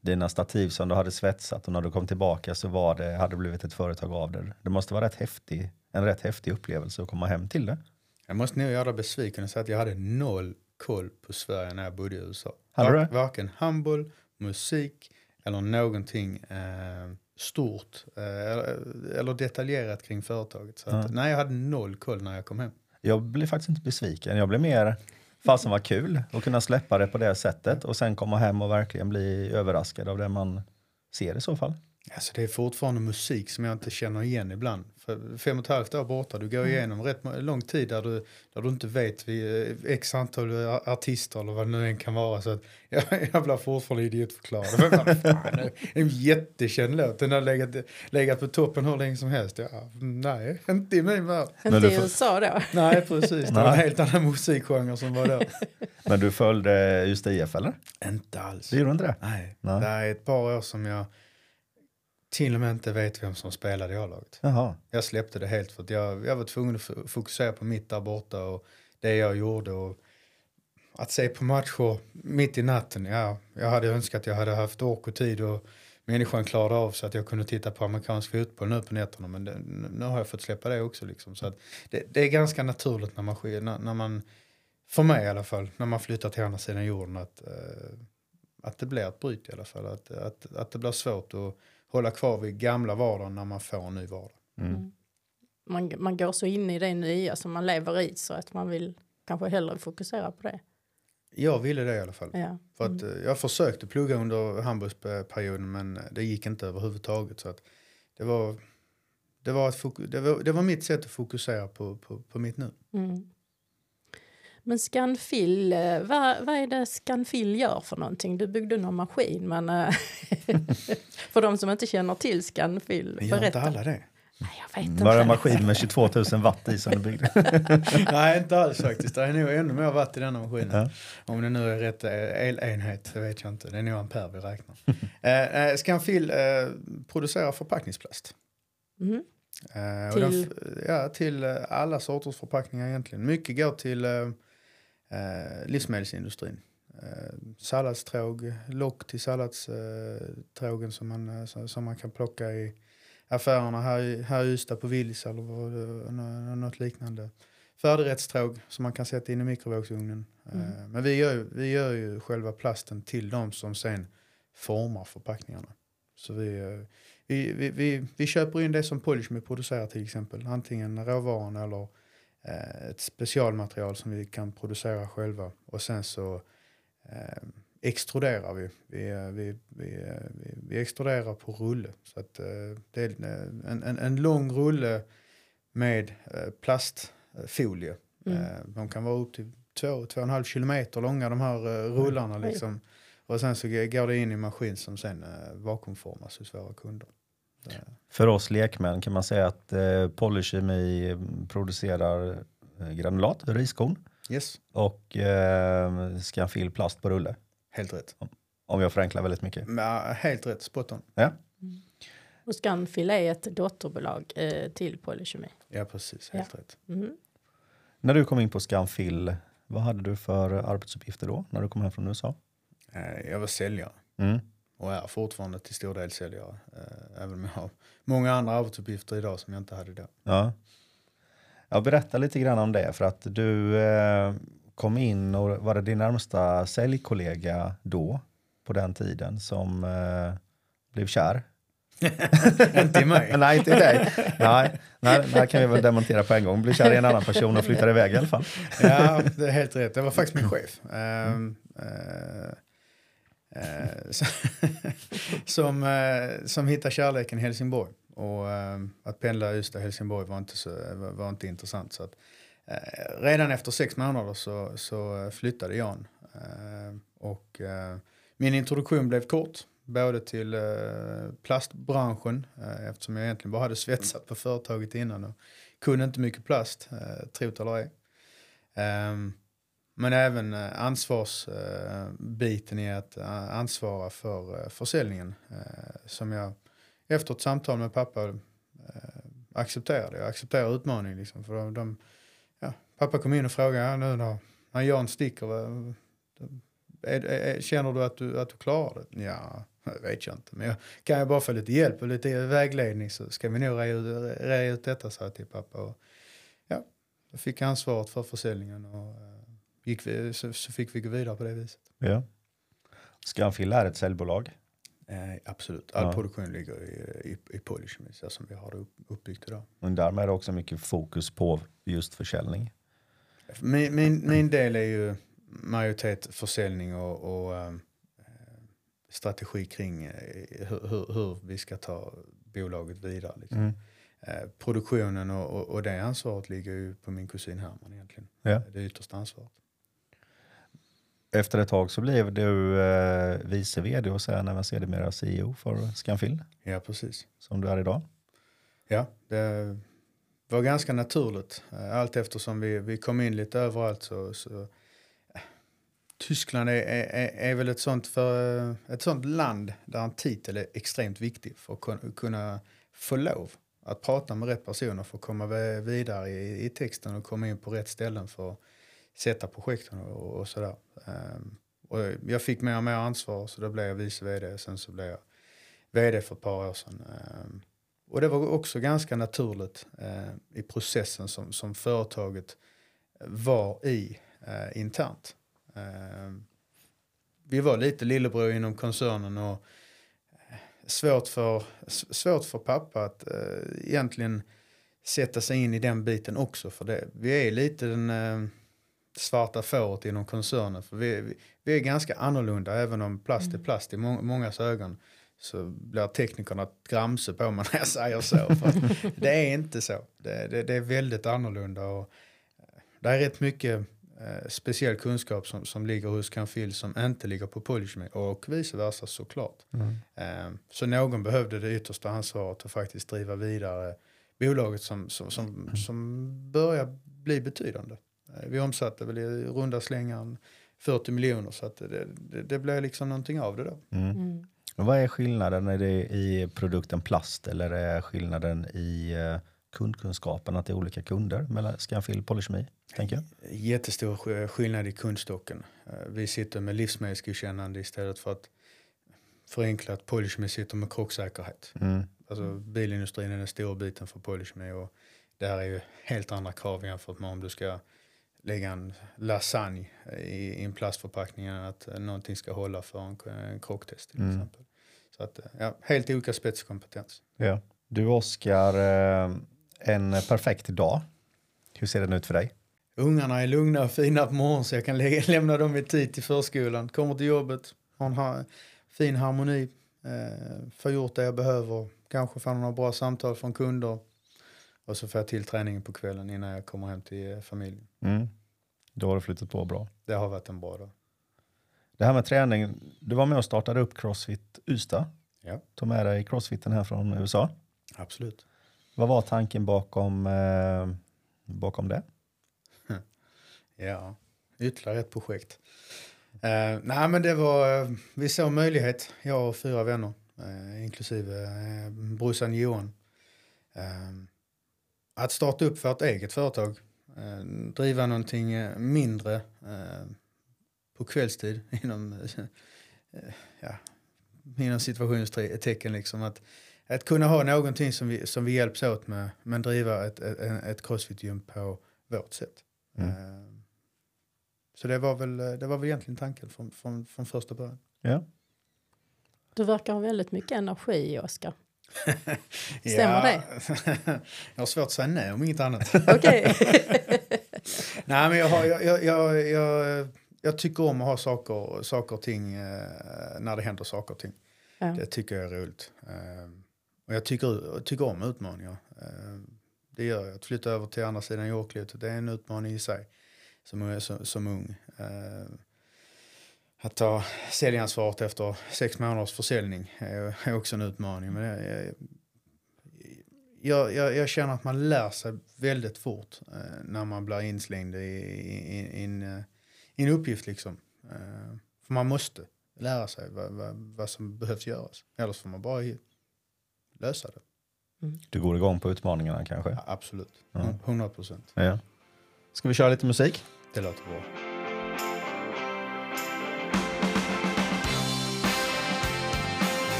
Dina stativ som du hade svetsat och när du kom tillbaka så var det, hade det blivit ett företag av det. Det måste vara rätt häftig, en rätt häftig upplevelse att komma hem till det. Jag måste nog göra dig besviken och säga att jag hade noll koll på Sverige när jag bodde i USA. Var, varken handboll, musik eller någonting eh, stort eh, eller detaljerat kring företaget. Så att, Ja. nej, jag hade noll koll när jag kom hem. Jag blev faktiskt inte besviken. Jag blev mer, fasen var kul att kunna släppa det på det sättet och sen komma hem och verkligen bli överraskad av det man ser i så fall. Alltså det är fortfarande musik som jag inte känner igen ibland. För fem och ett halvt år borta, du går Mm. igenom rätt lång tid där du, där du inte vet vi, eh, x antal a- artister eller vad det nu än kan vara. Så att jag, jag blir fortfarande idiotförklarad. Men fan, en jättekänd låt. Den har legat, legat på toppen hur länge som helst. Ja, nej, inte i min värld. Inte du i USA då. Nej, precis. Det var en helt annan musikgenre som var då. Men du följde just IF eller? inte alls. Det gjorde inte det? Nej. Nej. det är ett par år som jag till och med inte vet vem som spelade i A-laget. Jag släppte det helt för att jag, jag var tvungen att fokusera på mitt där borta och det jag gjorde. Och att se på matcher mitt i natten, ja, jag hade önskat att jag hade haft ork och tid och människan klarade av så att jag kunde titta på amerikansk fotboll nu på nätterna. Men det, nu har jag fått släppa det också. Liksom. Så det, det är ganska naturligt när man, när, när man, för mig i alla fall, när man flyttar till andra sidan jorden att, eh, att det blir ett bryt i alla fall. Att, att, att det blir svårt att hålla kvar vid gamla vardagen när man får en ny vardag. Mm. Man, man går så in i det nya som man lever i så att man vill kanske hellre fokusera på det. Jag ville det i alla fall. Ja. För att, eh, jag försökte plugga under handbollsperioden men eh, det gick inte överhuvudtaget. Så att det, var, det, var ett foku- det, var, det var mitt sätt att fokusera på, på, på mitt nu. Mm. Men Scanfil, eh, vad, vad är det Scanfil gör för någonting? Du byggde någon maskin, men eh, för de som inte känner till Scanfil, Men gör inte berätta. alla det? Nej, jag vet inte. Var det en maskin med 22 000 watt i som du byggde? Nej, inte alls faktiskt. Det är nog ännu mer watt i denna maskinen. Ja. Om det nu är rätt eh, elenhet, det vet jag inte. Det är nog ampere vi räknar. eh, Scanfil eh, producerar förpackningsplast. Mm. Eh, och Till? den ja, till alla sorters förpackningar egentligen. Mycket går till eh, eh, livsmedelsindustrin. Eh, salladstråg, lock till salladstrågen som, man, eh, som, man kan plocka i affärerna här, här i Ystad på Willys eller vad, något liknande. Färdigrättstråg som man kan sätta in i mikrovågsugnen. Mm. Eh, men vi gör, ju- vi gör ju själva plasten till de som sen formar förpackningarna. Så vi, eh, vi, vi, vi, vi köper in det som Polishme producerar till exempel. Antingen råvaran eller eh, ett specialmaterial som vi kan producera själva. Och sen så eh, extruderar vi. Vi, eh, vi, vi, eh, vi, extruderar på rulle. Så att, eh, det är eh, en, en, en lång rulle med eh, plastfolie. Mm. Eh, de kan vara upp till två, två och en halv kilometer långa de här eh, rullarna. Liksom. Och sen så går det in i maskin som sen eh, vakuumformas hos våra kunder. Eh, För oss lekmän kan man säga att eh, Polykemi producerar eh, granulat, riskorn Yes, och eh, Scanfil plast på rulle. helt rätt. Om jag förenklar väldigt mycket. Men, ja, helt rätt, spot on. Ja. Och Scanfil är ett dotterbolag eh, till Polykemi. Ja, precis, helt rätt. Mm. När du kom in på Scanfil, vad hade du för arbetsuppgifter då när du kom hem från USA? Eh, jag var säljare Mm. Och är fortfarande till stor del säljare. Eh, även om jag har många andra arbetsuppgifter idag som jag inte hade då. Ja. ja, berätta lite grann om det för att du eh, kom in och var det din närmsta säljkollega då på den tiden som eh, blev kär? inte i mig. nej, inte i dig. Nej, nej, här kan vi väl demontera på en gång. Blev kär i en annan person och flyttade iväg i alla fall. ja, det är helt rätt. Det var faktiskt min chef. Eh, Eh, Eh, som, eh, som hittar kärleken i Helsingborg. Och eh, att pendla Ystad-Helsingborg var inte, så, var, var inte intressant. Så att, eh, redan efter sex månader så, så flyttade Jan. Eh, och eh, min introduktion blev kort. Både till eh, plastbranschen eh, eftersom jag egentligen bara hade svetsat på företaget innan och kunde inte mycket plast, eh, trot eller ej. Um, men även eh, ansvarsbiten i att eh, ansvara för eh, försäljningen som jag efter ett samtal med pappa accepterade. Jag accepterar utmaningen liksom. För de, de, ja, pappa kom in och frågade ja, nu när, när Jan sticker, är, är, känner du att, du att du klarar det? Ja, det vet jag inte. Men jag, kan jag bara få lite hjälp och lite vägledning så ska vi nog rea ut, detta, sa jag till pappa. Och, ja, jag fick ansvaret för försäljningen och gick vi, så, så, fick vi gå vidare på det viset. Ja. Scanfil är ett säljbolag? Eh, absolut, all ja. produktion ligger i, i, i Polishemy så som vi har det upp, uppbyggt idag. Men därmed är det också mycket fokus på just försäljning? Min, min, min del är ju majoritet försäljning och, och um, strategi kring uh, hur, hur, hur, vi ska ta bolaget vidare. Liksom. Mm. Uh, produktionen och, och, och, det ansvaret ligger ju på min kusin Herman egentligen. Ja. Det yttersta ansvaret efter ett tag så blev du eh, vice vd och sen även sedermera CEO för Scanfil. Ja, precis. Som du är idag. Ja, det var ganska naturligt. Eh, allt eftersom vi, vi kom in lite överallt så, så eh, Tyskland är, är, är väl ett sånt, för, eh, ett sånt land där en titel är extremt viktig för att kunna få lov att prata med rätt personer för att komma vidare i, i texten och komma in på rätt ställen för att sätta projekten och, och sådär. Um, och jag fick mer och mer ansvar så då blev jag vice vd. Sen så blev jag vd för ett par år sedan. Um, och det var också ganska naturligt uh, i processen som, som företaget var i uh, internt. Uh, vi var lite lillebror inom koncernen och eh, svårt för, svårt för pappa att uh, egentligen sätta sig in i den biten också. För det, vi är lite den svarta fåret inom koncernen. För vi, vi, vi, är ganska annorlunda även om plast är mm. plast i må, mångas ögon. Så blir teknikerna gramse på mig när jag säger så. För det är inte så. Det, det, det, är väldigt annorlunda. Och eh, det är rätt mycket eh, speciell kunskap som, som ligger hos Canfil som inte ligger på Polishme och vice versa såklart. Mm. Eh, så någon behövde det yttersta ansvaret att faktiskt driva vidare bolaget som, som, som, som börjar bli betydande. Eh, vi omsatte väl i runda slängar 40 miljoner så att det, det, det blev liksom någonting av det då. Mm. Mm. Vad är skillnaden? Är det i produkten plast eller är skillnaden i eh, kundkunskapen att det är olika kunder mellan Scanfil och Polykemi? Tänker jag? Jättestor skillnad i kundstocken. Eh, vi sitter med livsmedelsgodkännande istället för att förenkla att Polykemi sitter med krocksäkerhet. Mm. Alltså bilindustrin är den stora biten för Polykemi och där är ju helt andra krav jämfört med om du ska lägga en lasagne i, en plastförpackning än att någonting ska hålla för en, en krocktest till mm. exempel. Så att, ja, helt olika spetskompetens. Ja. Du Oskar, eh, en perfekt dag. Hur ser den ut för dig? Ungarna är lugna och fina på morgonen så jag kan lä lämna dem i tid till förskolan. Kommer till jobbet, har en fin harmoni, eh, får gjort det jag behöver, kanske får några bra samtal från kunder och så får jag till träningen på kvällen innan jag kommer hem till eh, familjen. Mm. Då har det flyttat på bra. Det har varit en bra dag. Det här med träning, du var med och startade upp Crossfit Ystad. Ja. Tog med dig crossfiten här från USA. Absolut. Vad var tanken bakom, eh, bakom det? ja, ytterligare ett projekt. Eh, nej men det var, eh, vi såg möjlighet, jag och fyra vänner, eh, inklusive eh, brorsan Johan. Eh, att starta upp för ett eget företag, eh, driva någonting eh, mindre eh, på kvällstid inom, eh, ja, inom situationstecken. Liksom, att, att kunna ha någonting som vi, som vi hjälps åt med men driva ett, ett, ett crossfit-gym på vårt sätt. Mm. Eh, så det var, väl, det var väl egentligen tanken från, från, från första början. Ja. Du verkar ha väldigt mycket energi, Oskar. Stämmer det? jag har svårt att säga nej om inget annat. Okej. nej, men jag, har, jag, jag, jag, jag, tycker om att ha saker, saker och ting eh, när det händer saker och ting. Ja. Det tycker jag är roligt. Eh, och jag tycker, tycker om utmaningar. Eh, det gör jag. Att flytta över till andra sidan jordklotet, det är en utmaning i sig som, som, som ung. Att ta säljansvaret efter sex månaders försäljning är, är också en utmaning. Men jag, jag, jag, jag, jag känner att man lär sig väldigt fort eh, när man blir inslängd i, i, i, en, eh, i en uppgift. Liksom. Eh, för man måste lära sig vad, vad, vad som behövs göras. Eller får man bara lösa det. Du går igång på utmaningarna kanske? Ja, absolut. Ja. 100 procent. Ja. Ska vi köra lite musik? Det låter bra.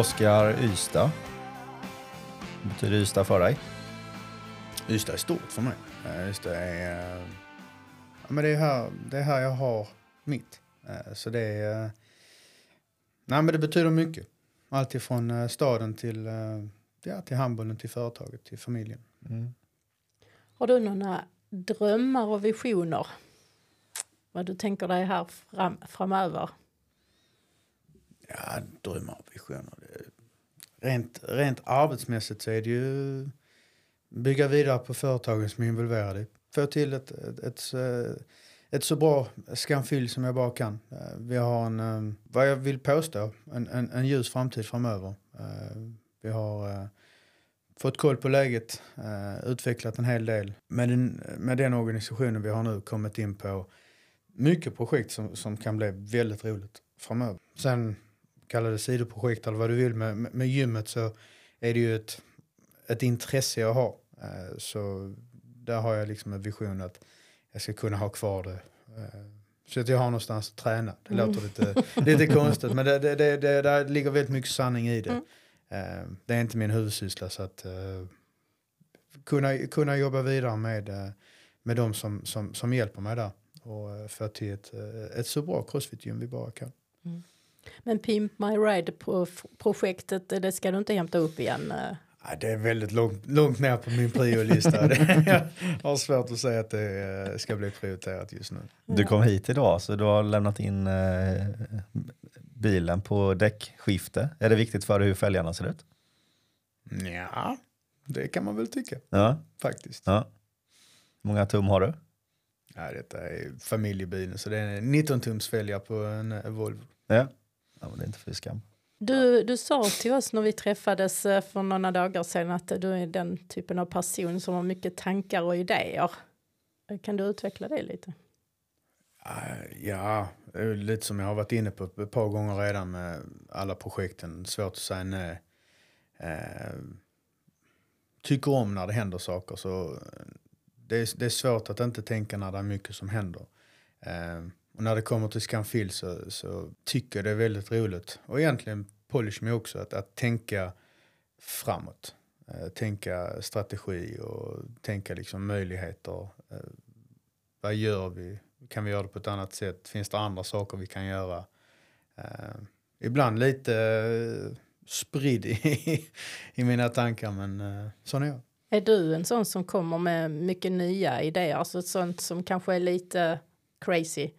Oskar, Ystad. Vad betyder Ystad för dig? Ystad är stort för mig. Eh, Ystad är... eh, Ja, men det, är här, det är här jag har mitt. Eh, Så det är... Nej, men det betyder mycket. Allt ifrån staden till, ja, till handbollen, till företaget, till familjen. Har du några drömmar och visioner? Vad du tänker dig här fram, framöver? Ja, drömmar och visioner. Rent, rent arbetsmässigt så är det ju bygga vidare på företagen som är involverade. Få till ett, ett, ett, ett så bra skamfyll som jag bara kan. Eh, vi har en, eh, vad jag vill påstå, en, en, en ljus framtid framöver. Eh, vi har fått koll på läget, utvecklat en hel del. Med den, med den organisationen vi har nu kommit in på mycket projekt som, som kan bli väldigt roligt framöver. Sen kalla det sidoprojekt eller vad du vill med, med, gymmet så är det ju ett, ett intresse jag har. Eh, så där har jag liksom en vision att jag ska kunna ha kvar det. Eh, så att jag har någonstans att träna. Det låter lite, lite konstigt men det, det, det, det, där ligger väldigt mycket sanning i det. Eh, det är inte min huvudsyssla så att kunna, kunna jobba vidare med, med de som, som, som hjälper mig där och få till ett, ett så bra crossfit-gym vi bara kan. Men Pimp My Ride-projektet, det ska du inte hämta upp igen? eh? Det är väldigt långt, långt ner på min priolista. Det- jag har svårt att säga att det eh, ska bli prioriterat just nu. Du kom hit idag så du har lämnat in eh, bilen på däckskifte. Är det viktigt för dig hur fälgarna ser ut? Ja, det kan man väl tycka Ja. faktiskt. ja. Många tum har du? Ja, detta är familjebilen så det är en 19 tums fälgar på en Volvo. Ja. Ja men det är inte för skam. Du, du sa till oss när vi träffades eh, för några dagar sedan att du är den typen av person som har mycket tankar och idéer. Kan du utveckla det lite? Eh, Ja, lite som jag har varit inne på ett par gånger redan med alla projekten. Svårt att säga nej. Eh, tycker om när det händer saker så eh, det är, det är svårt att inte tänka när det är mycket som händer. Och när det kommer till Scanfil så, så tycker jag det är väldigt roligt och egentligen polish mig också att, att tänka framåt. Eh, tänka strategi och tänka liksom möjligheter. Eh, vad gör vi? Kan vi göra det på ett annat sätt? Finns det andra saker vi kan göra? Eh, ibland lite eh, spridd i, i mina tankar men eh, sån är jag. Är du en sån som kommer med mycket nya idéer, alltså sånt som kanske är lite crazy?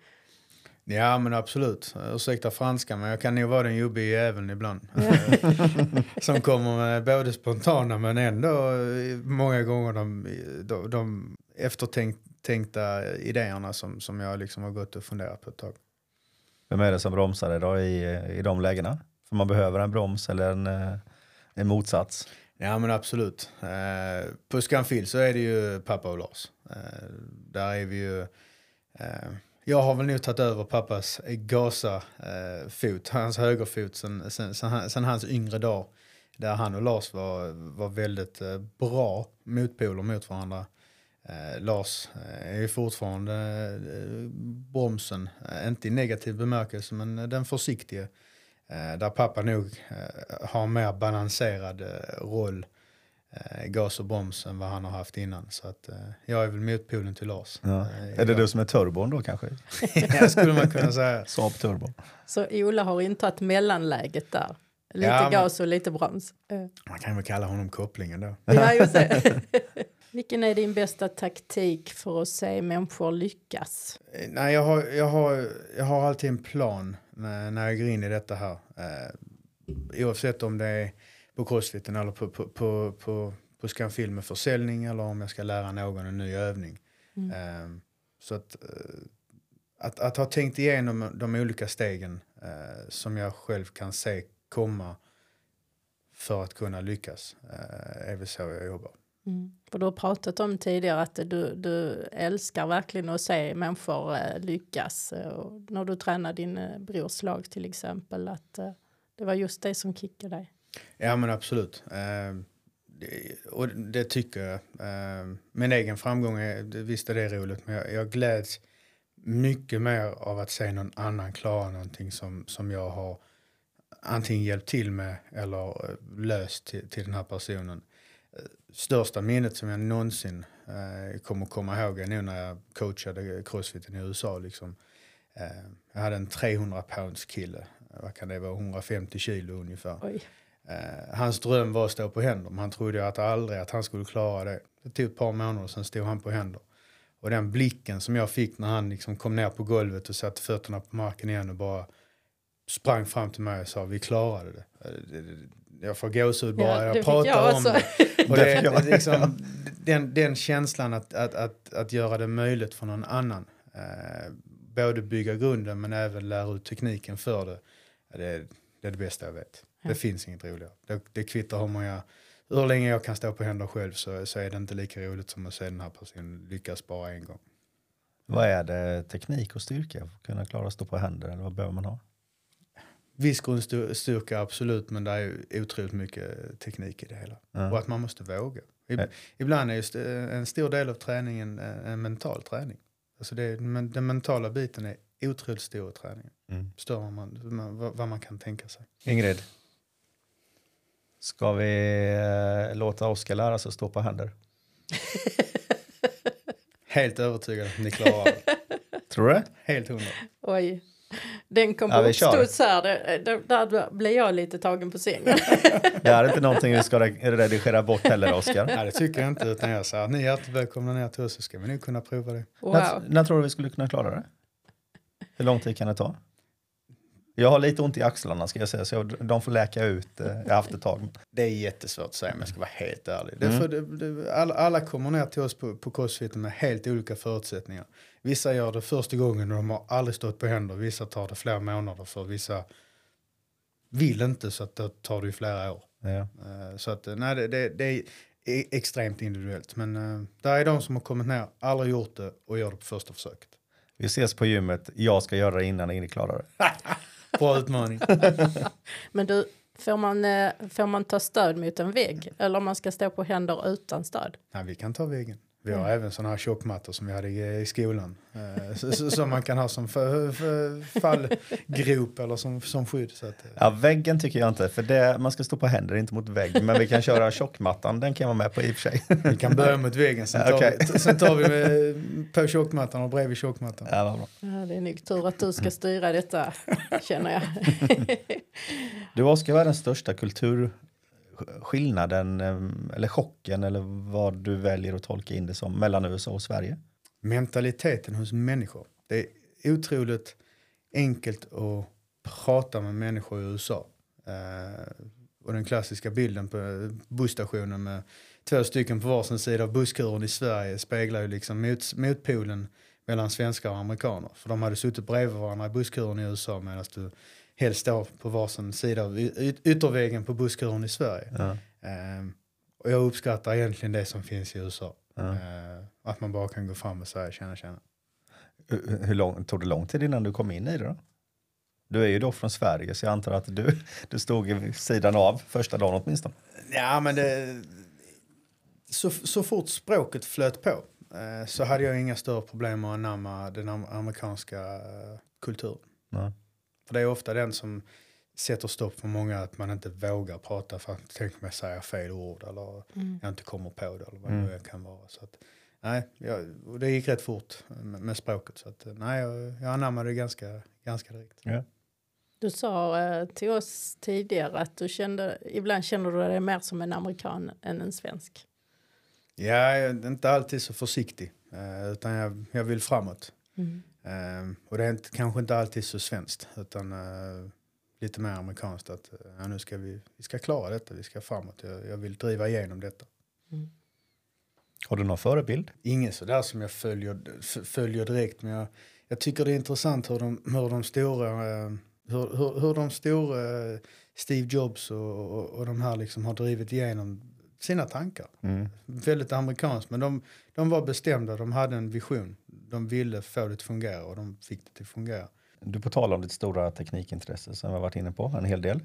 Ja men absolut. Ursäkta franska men jag kan nog vara den jobbiga jäveln ibland. Som kommer med både spontana men ändå eh, många gånger de, de, de eftertänkta idéerna som, som jag liksom har gått och funderat på ett tag. Vem är det som bromsar dig då i, i de lägena? För man behöver en broms eller en, eh, en motsats. Ja men absolut. Eh, på Scanfil så är det ju pappa och Lars. Eh, där är vi ju... Eh, jag har väl nog tagit över pappas eh, Gaza-fot, eh, hans högerfot, sen, sen, sen, sen hans yngre dag. Där han och Lars var, var väldigt eh, bra motpoler mot varandra. Eh, Lars eh, är ju fortfarande eh, bromsen, eh, inte i negativ bemärkelse men den försiktige. Eh, där pappa nog eh, har en mer balanserad eh, roll, eh, gas och broms, än vad han har haft innan. Så att, eh, jag är väl motpolen till Lars. Ja. Eh, Är det jag- du som är turbon då kanske? Ja, skulle man kunna säga. Saab turbo. Så Ola har intagit mellanläget där. Lite Ja, gas och lite broms. Eh, Man kan väl kalla honom kopplingen då. Ja, just det. Vilken är din bästa taktik för att se människor lyckas? Eh, Nej, jag har, jag, har, jag har alltid en plan när, när jag går in i detta här. Eh, oavsett om det är på crossfiten eller på, på, på, på, på Scanfil med försäljning eller om jag ska lära någon en ny övning. Eh, så att, eh, att, att ha tänkt igenom de olika stegen eh, som jag själv kan se komma för att kunna lyckas eh, är väl så jag jobbar. Mm. För du har pratat om tidigare att du, du älskar verkligen att se människor lyckas. Och när du tränar din brors lag till exempel, att det var just det som kickade dig. Ja men absolut. Eh, det, och det tycker jag. Eh, min egen framgång, är, visst är det roligt men jag, jag gläds mycket mer av att se någon annan klara någonting som, som jag har antingen hjälpt till med eller eh, löst till, till den här personen. Eh, största minnet som jag någonsin eh, kommer komma ihåg är nog när jag coachade crossfiten i USA. Liksom. Eh, jag hade en 300 pounds kille, vad kan det vara, 150 kilo ungefär. Oj. Eh, hans dröm var att stå på händer, men han trodde att aldrig att han skulle klara det. Det tog ett par månader, sen stod han på händer. Och den blicken som jag fick när han liksom kom ner på golvet och satte fötterna på marken igen och bara sprang fram till mig och sa vi klarade det. Eh, Jag får gåshud bara Ja, jag pratar jag om det. Och Det liksom, den, den känslan att, att, att, att göra det möjligt för någon annan. Eh, både bygga grunden men även lära ut tekniken för det. Det det är det bästa jag vet. Det finns inget roligare. Det, det kvittar hur många, hur länge jag kan stå på händer själv så, så är det inte lika roligt som att se den här personen lyckas bara en gång. Vad är det teknik och styrka för att kunna klara att stå på händer? Eller vad behöver man ha? Viss grundstyrka absolut men det är otroligt mycket teknik i det hela. Ja. Och att man måste våga. Ibland är just eh, en stor del av träningen eh, en mental träning. Alltså det, men den mentala biten är otroligt stor i träningen. Mm. Större än man, vad man kan tänka sig. Ingrid, ska vi eh, låta Oskar lära sig att stå på händer? Helt övertygad att ni klarar det. Tror du det? Helt hundra. Oj. Den kom Ja, på uppstuds här. Det- det- Där blev jag lite tagen på sängen. Det är inte någonting vi ska re- redigera bort heller, Oskar. Nej, det tycker jag inte. Utan jag säger att ni är hjärtligt välkomna ner till oss så ska vi nog kunna prova det. Wow. När, när tror du vi skulle kunna klara det? Hur lång tid kan det ta? Jag har lite ont i axlarna ska jag säga, så jag, de får läka ut. Eh, jag har haft ett tag. Det är jättesvårt att säga om jag ska vara helt ärlig. Det är Mm. för det, det, alla, alla kommer ner till oss på, på crossfiten med helt olika förutsättningar. Vissa gör det första gången och de har aldrig stått på händer. Vissa tar det flera månader för. Vissa vill inte så att det tar det ju flera år. Ja. Eh, Så att eh, nej, det, det, det är e- extremt individuellt. Men uh, där är de som har kommit ner, aldrig gjort det och gör det på första försöket. Vi ses på gymmet. Jag ska göra det innan Ingrid klarar det. Bra utmaning. Men du, får man, eh, får man ta stöd mot en vägg? Eller om man ska stå på händer utan stöd? nej, vi kan ta väggen. Vi har även sådana här tjockmattor som vi hade i, i skolan. Eh, Som man kan ha som för, för fallgrop eller som, som skydd. Så att, eh, Ja, väggen tycker jag inte, för det, man ska stå på händer, inte mot vägg. Men vi kan köra tjockmattan, den kan jag vara med på i och för sig. vi kan börja mot väggen, sen tar, Okej. vi, sen tar vi med, på tjockmattan och bredvid tjockmattan. Ja, bra. Ja, det är nog tur att du ska styra detta, känner jag. Du Oskar, vad är den största kulturskillnaden, skillnaden ehm, eller chocken, eller vad du väljer att tolka in det som, mellan USA och Sverige? mentaliteten hos människor. Det är otroligt enkelt att prata med människor i USA. Eh, och den klassiska bilden på busstationen med två stycken på varsin sida av busskuren i Sverige speglar ju liksom mot, motpolen mellan svenskar och amerikaner. För de hade suttit bredvid varandra i busskuren i USA medan du helst står på varsin sida av y- ytterväggen på busskuren i Sverige. Ja. Eh, och jag uppskattar egentligen det som finns i USA. Ja. Eh, att man bara kan gå fram och säga tjena tjena. Hur hur lång, tog det lång tid innan du kom in i det då? Du är ju då från Sverige, så jag antar att du, du stod vid sidan av första dagen åtminstone. Ja men det, så, så fort språket flöt på eh, så hade jag inga större problem att anamma den am- amerikanska eh, kulturen. Ja. För det är ofta den som sätter stopp för många att man inte vågar prata för att tänk mig säga fel ord eller jag inte kommer på det eller vad det nu kan vara. Så att, nej, jag, och det gick rätt fort med, med språket så att nej, jag, jag anammade det ganska, ganska direkt. Ja. Du sa eh, till oss tidigare att du kände, ibland känner du dig mer som en amerikan än en svensk. Ja, jag är inte alltid så försiktig eh, utan jag, jag vill framåt. Eh, och det är inte, kanske inte alltid så svenskt utan eh, lite mer amerikanskt att eh, ja, nu ska vi, vi ska klara detta, vi ska framåt. Jag, jag vill driva igenom detta. Har du någon förebild? Ingen sådär som jag följer, följer direkt men jag, jag tycker det är intressant hur de, hur de stora, eh, hur, hur, hur de stora Steve Jobs och, och, och de här liksom har drivit igenom sina tankar. Mm. Väldigt amerikanskt men de, de var bestämda, de hade en vision. De ville få det att fungera och de fick det att fungera. Du på tal om ditt stora teknikintresse som vi varit inne på en hel del.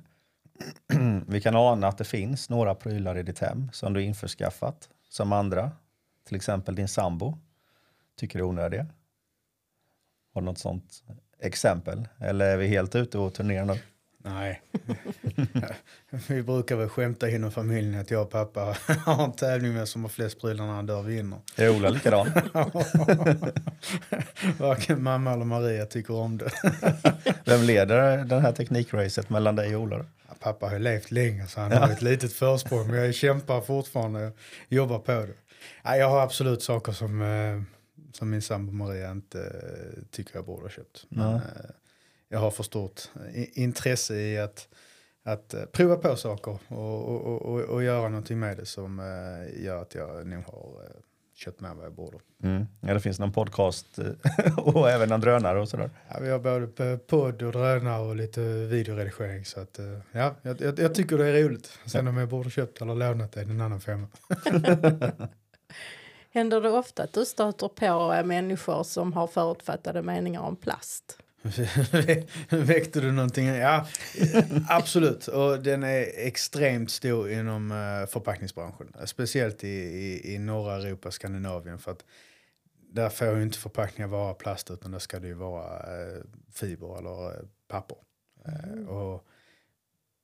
Vi kan ana att det finns några prylar i ditt hem som du införskaffat som andra, till exempel din sambo, tycker är onödiga. Har du något sånt exempel? Eller är vi helt ute och turnerar nu? Nej. Vi brukar väl skämta inom familjen att jag och pappa har en tävling med som har flest prylar när han dör vinner. Är Ola likadan? Varken mamma eller Maria tycker om det. Vem leder den här teknikracet mellan dig och Ola? då? Ja, Pappa har ju levt länge så han har ett litet försprång men jag kämpar fortfarande och jobbar på det. Ja, jag har absolut saker som, eh, som min sambo Maria inte eh, tycker jag borde ha köpt. Men, Ja. Jag har för stort intresse i att, att eh, prova på saker och, och, och, och, göra någonting med det som eh, gör att jag nog har eh, köpt med vad jag borde. Mm. Ja, det finns någon podcast och även en drönare och sådär. Ja, vi har både podd och drönare och lite videoredigering så att ja, jag, jag, tycker det är roligt. Sen om jag borde köpt eller lånat det är en annan femma. Händer det ofta att du stöter på människor som har förutfattade meningar om plast? Väckte du någonting? Ja, absolut. Och den är extremt stor inom eh, förpackningsbranschen. Speciellt i, i, i norra Europa, Skandinavien. För att där får ju inte förpackningar vara plast utan där ska det ju vara eh, fiber eller eh, papper. Eh, och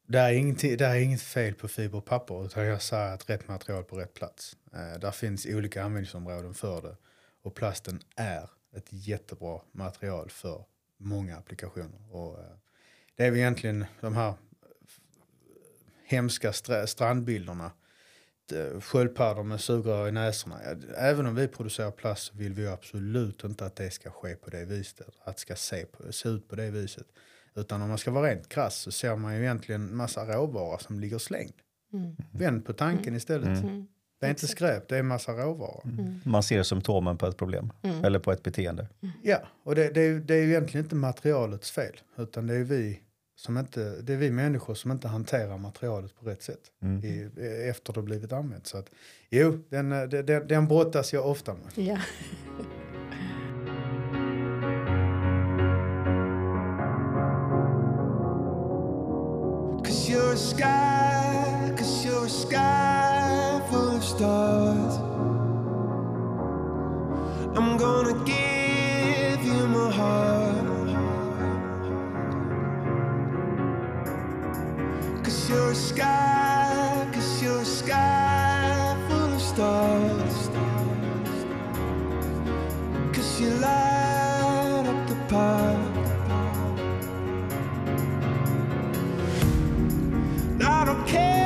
det är, det är inget fel på fiber och papper utan jag säger att rätt material på rätt plats. Eh, där finns olika användningsområden för det. Och plasten är ett jättebra material för många applikationer. Och, eh, det är väl egentligen de här hemska stra- strandbilderna. Eh, Sköldpaddor med sugrör i näsorna. Även om vi producerar plast så vill vi absolut inte att det ska ske på det viset. Att det ska se, på, se ut på det viset. Utan om man ska vara rent krass så ser man ju egentligen massa råvara som ligger slängd. Vänd på tanken istället. Det är inte skräp, det är massa råvara. Man ser symptomen på ett problem eller på ett beteende. Ja, och det, det, är, ju- det är ju egentligen inte materialets fel. Utan det är vi som inte, det är vi människor som inte hanterar materialet på rätt sätt. I, efter det har blivit använt. Så att, jo, den, eh, den, den, den brottas jag ofta med. Ja. Cause you're a sky, cause you're a sky stars. wanna give you my heart. Cause you're a sky, cause you're a sky full of stars. Cause you light up the park. I don't care,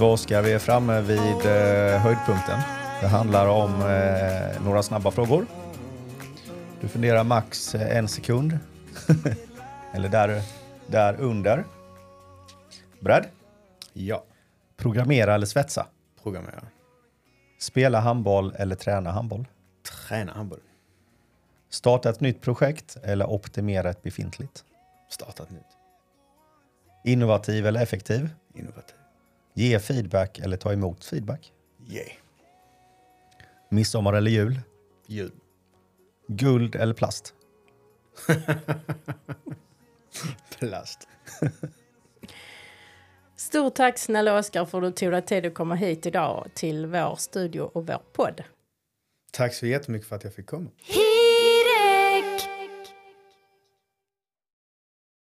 Vet vad Oskar, vi är framme vid eh, höjdpunkten. Det handlar om eh, några snabba frågor. Du funderar max eh, en sekund. Eller där, där under. Beredd? Ja, Programmera eller svetsa? programmera. Spela handboll eller träna handboll? Träna handboll. Starta ett nytt projekt eller optimera ett befintligt? Starta ett nytt. Innovativ eller effektiv? Innovativ. Ge feedback eller ta emot feedback? Yeah. Midsommar eller jul? Jul. Guld eller plast? Plast. Stort tack snälla Oskar för att du tog dig tid att komma hit idag till vår studio och vår podd. Tack så jättemycket för att jag fick komma.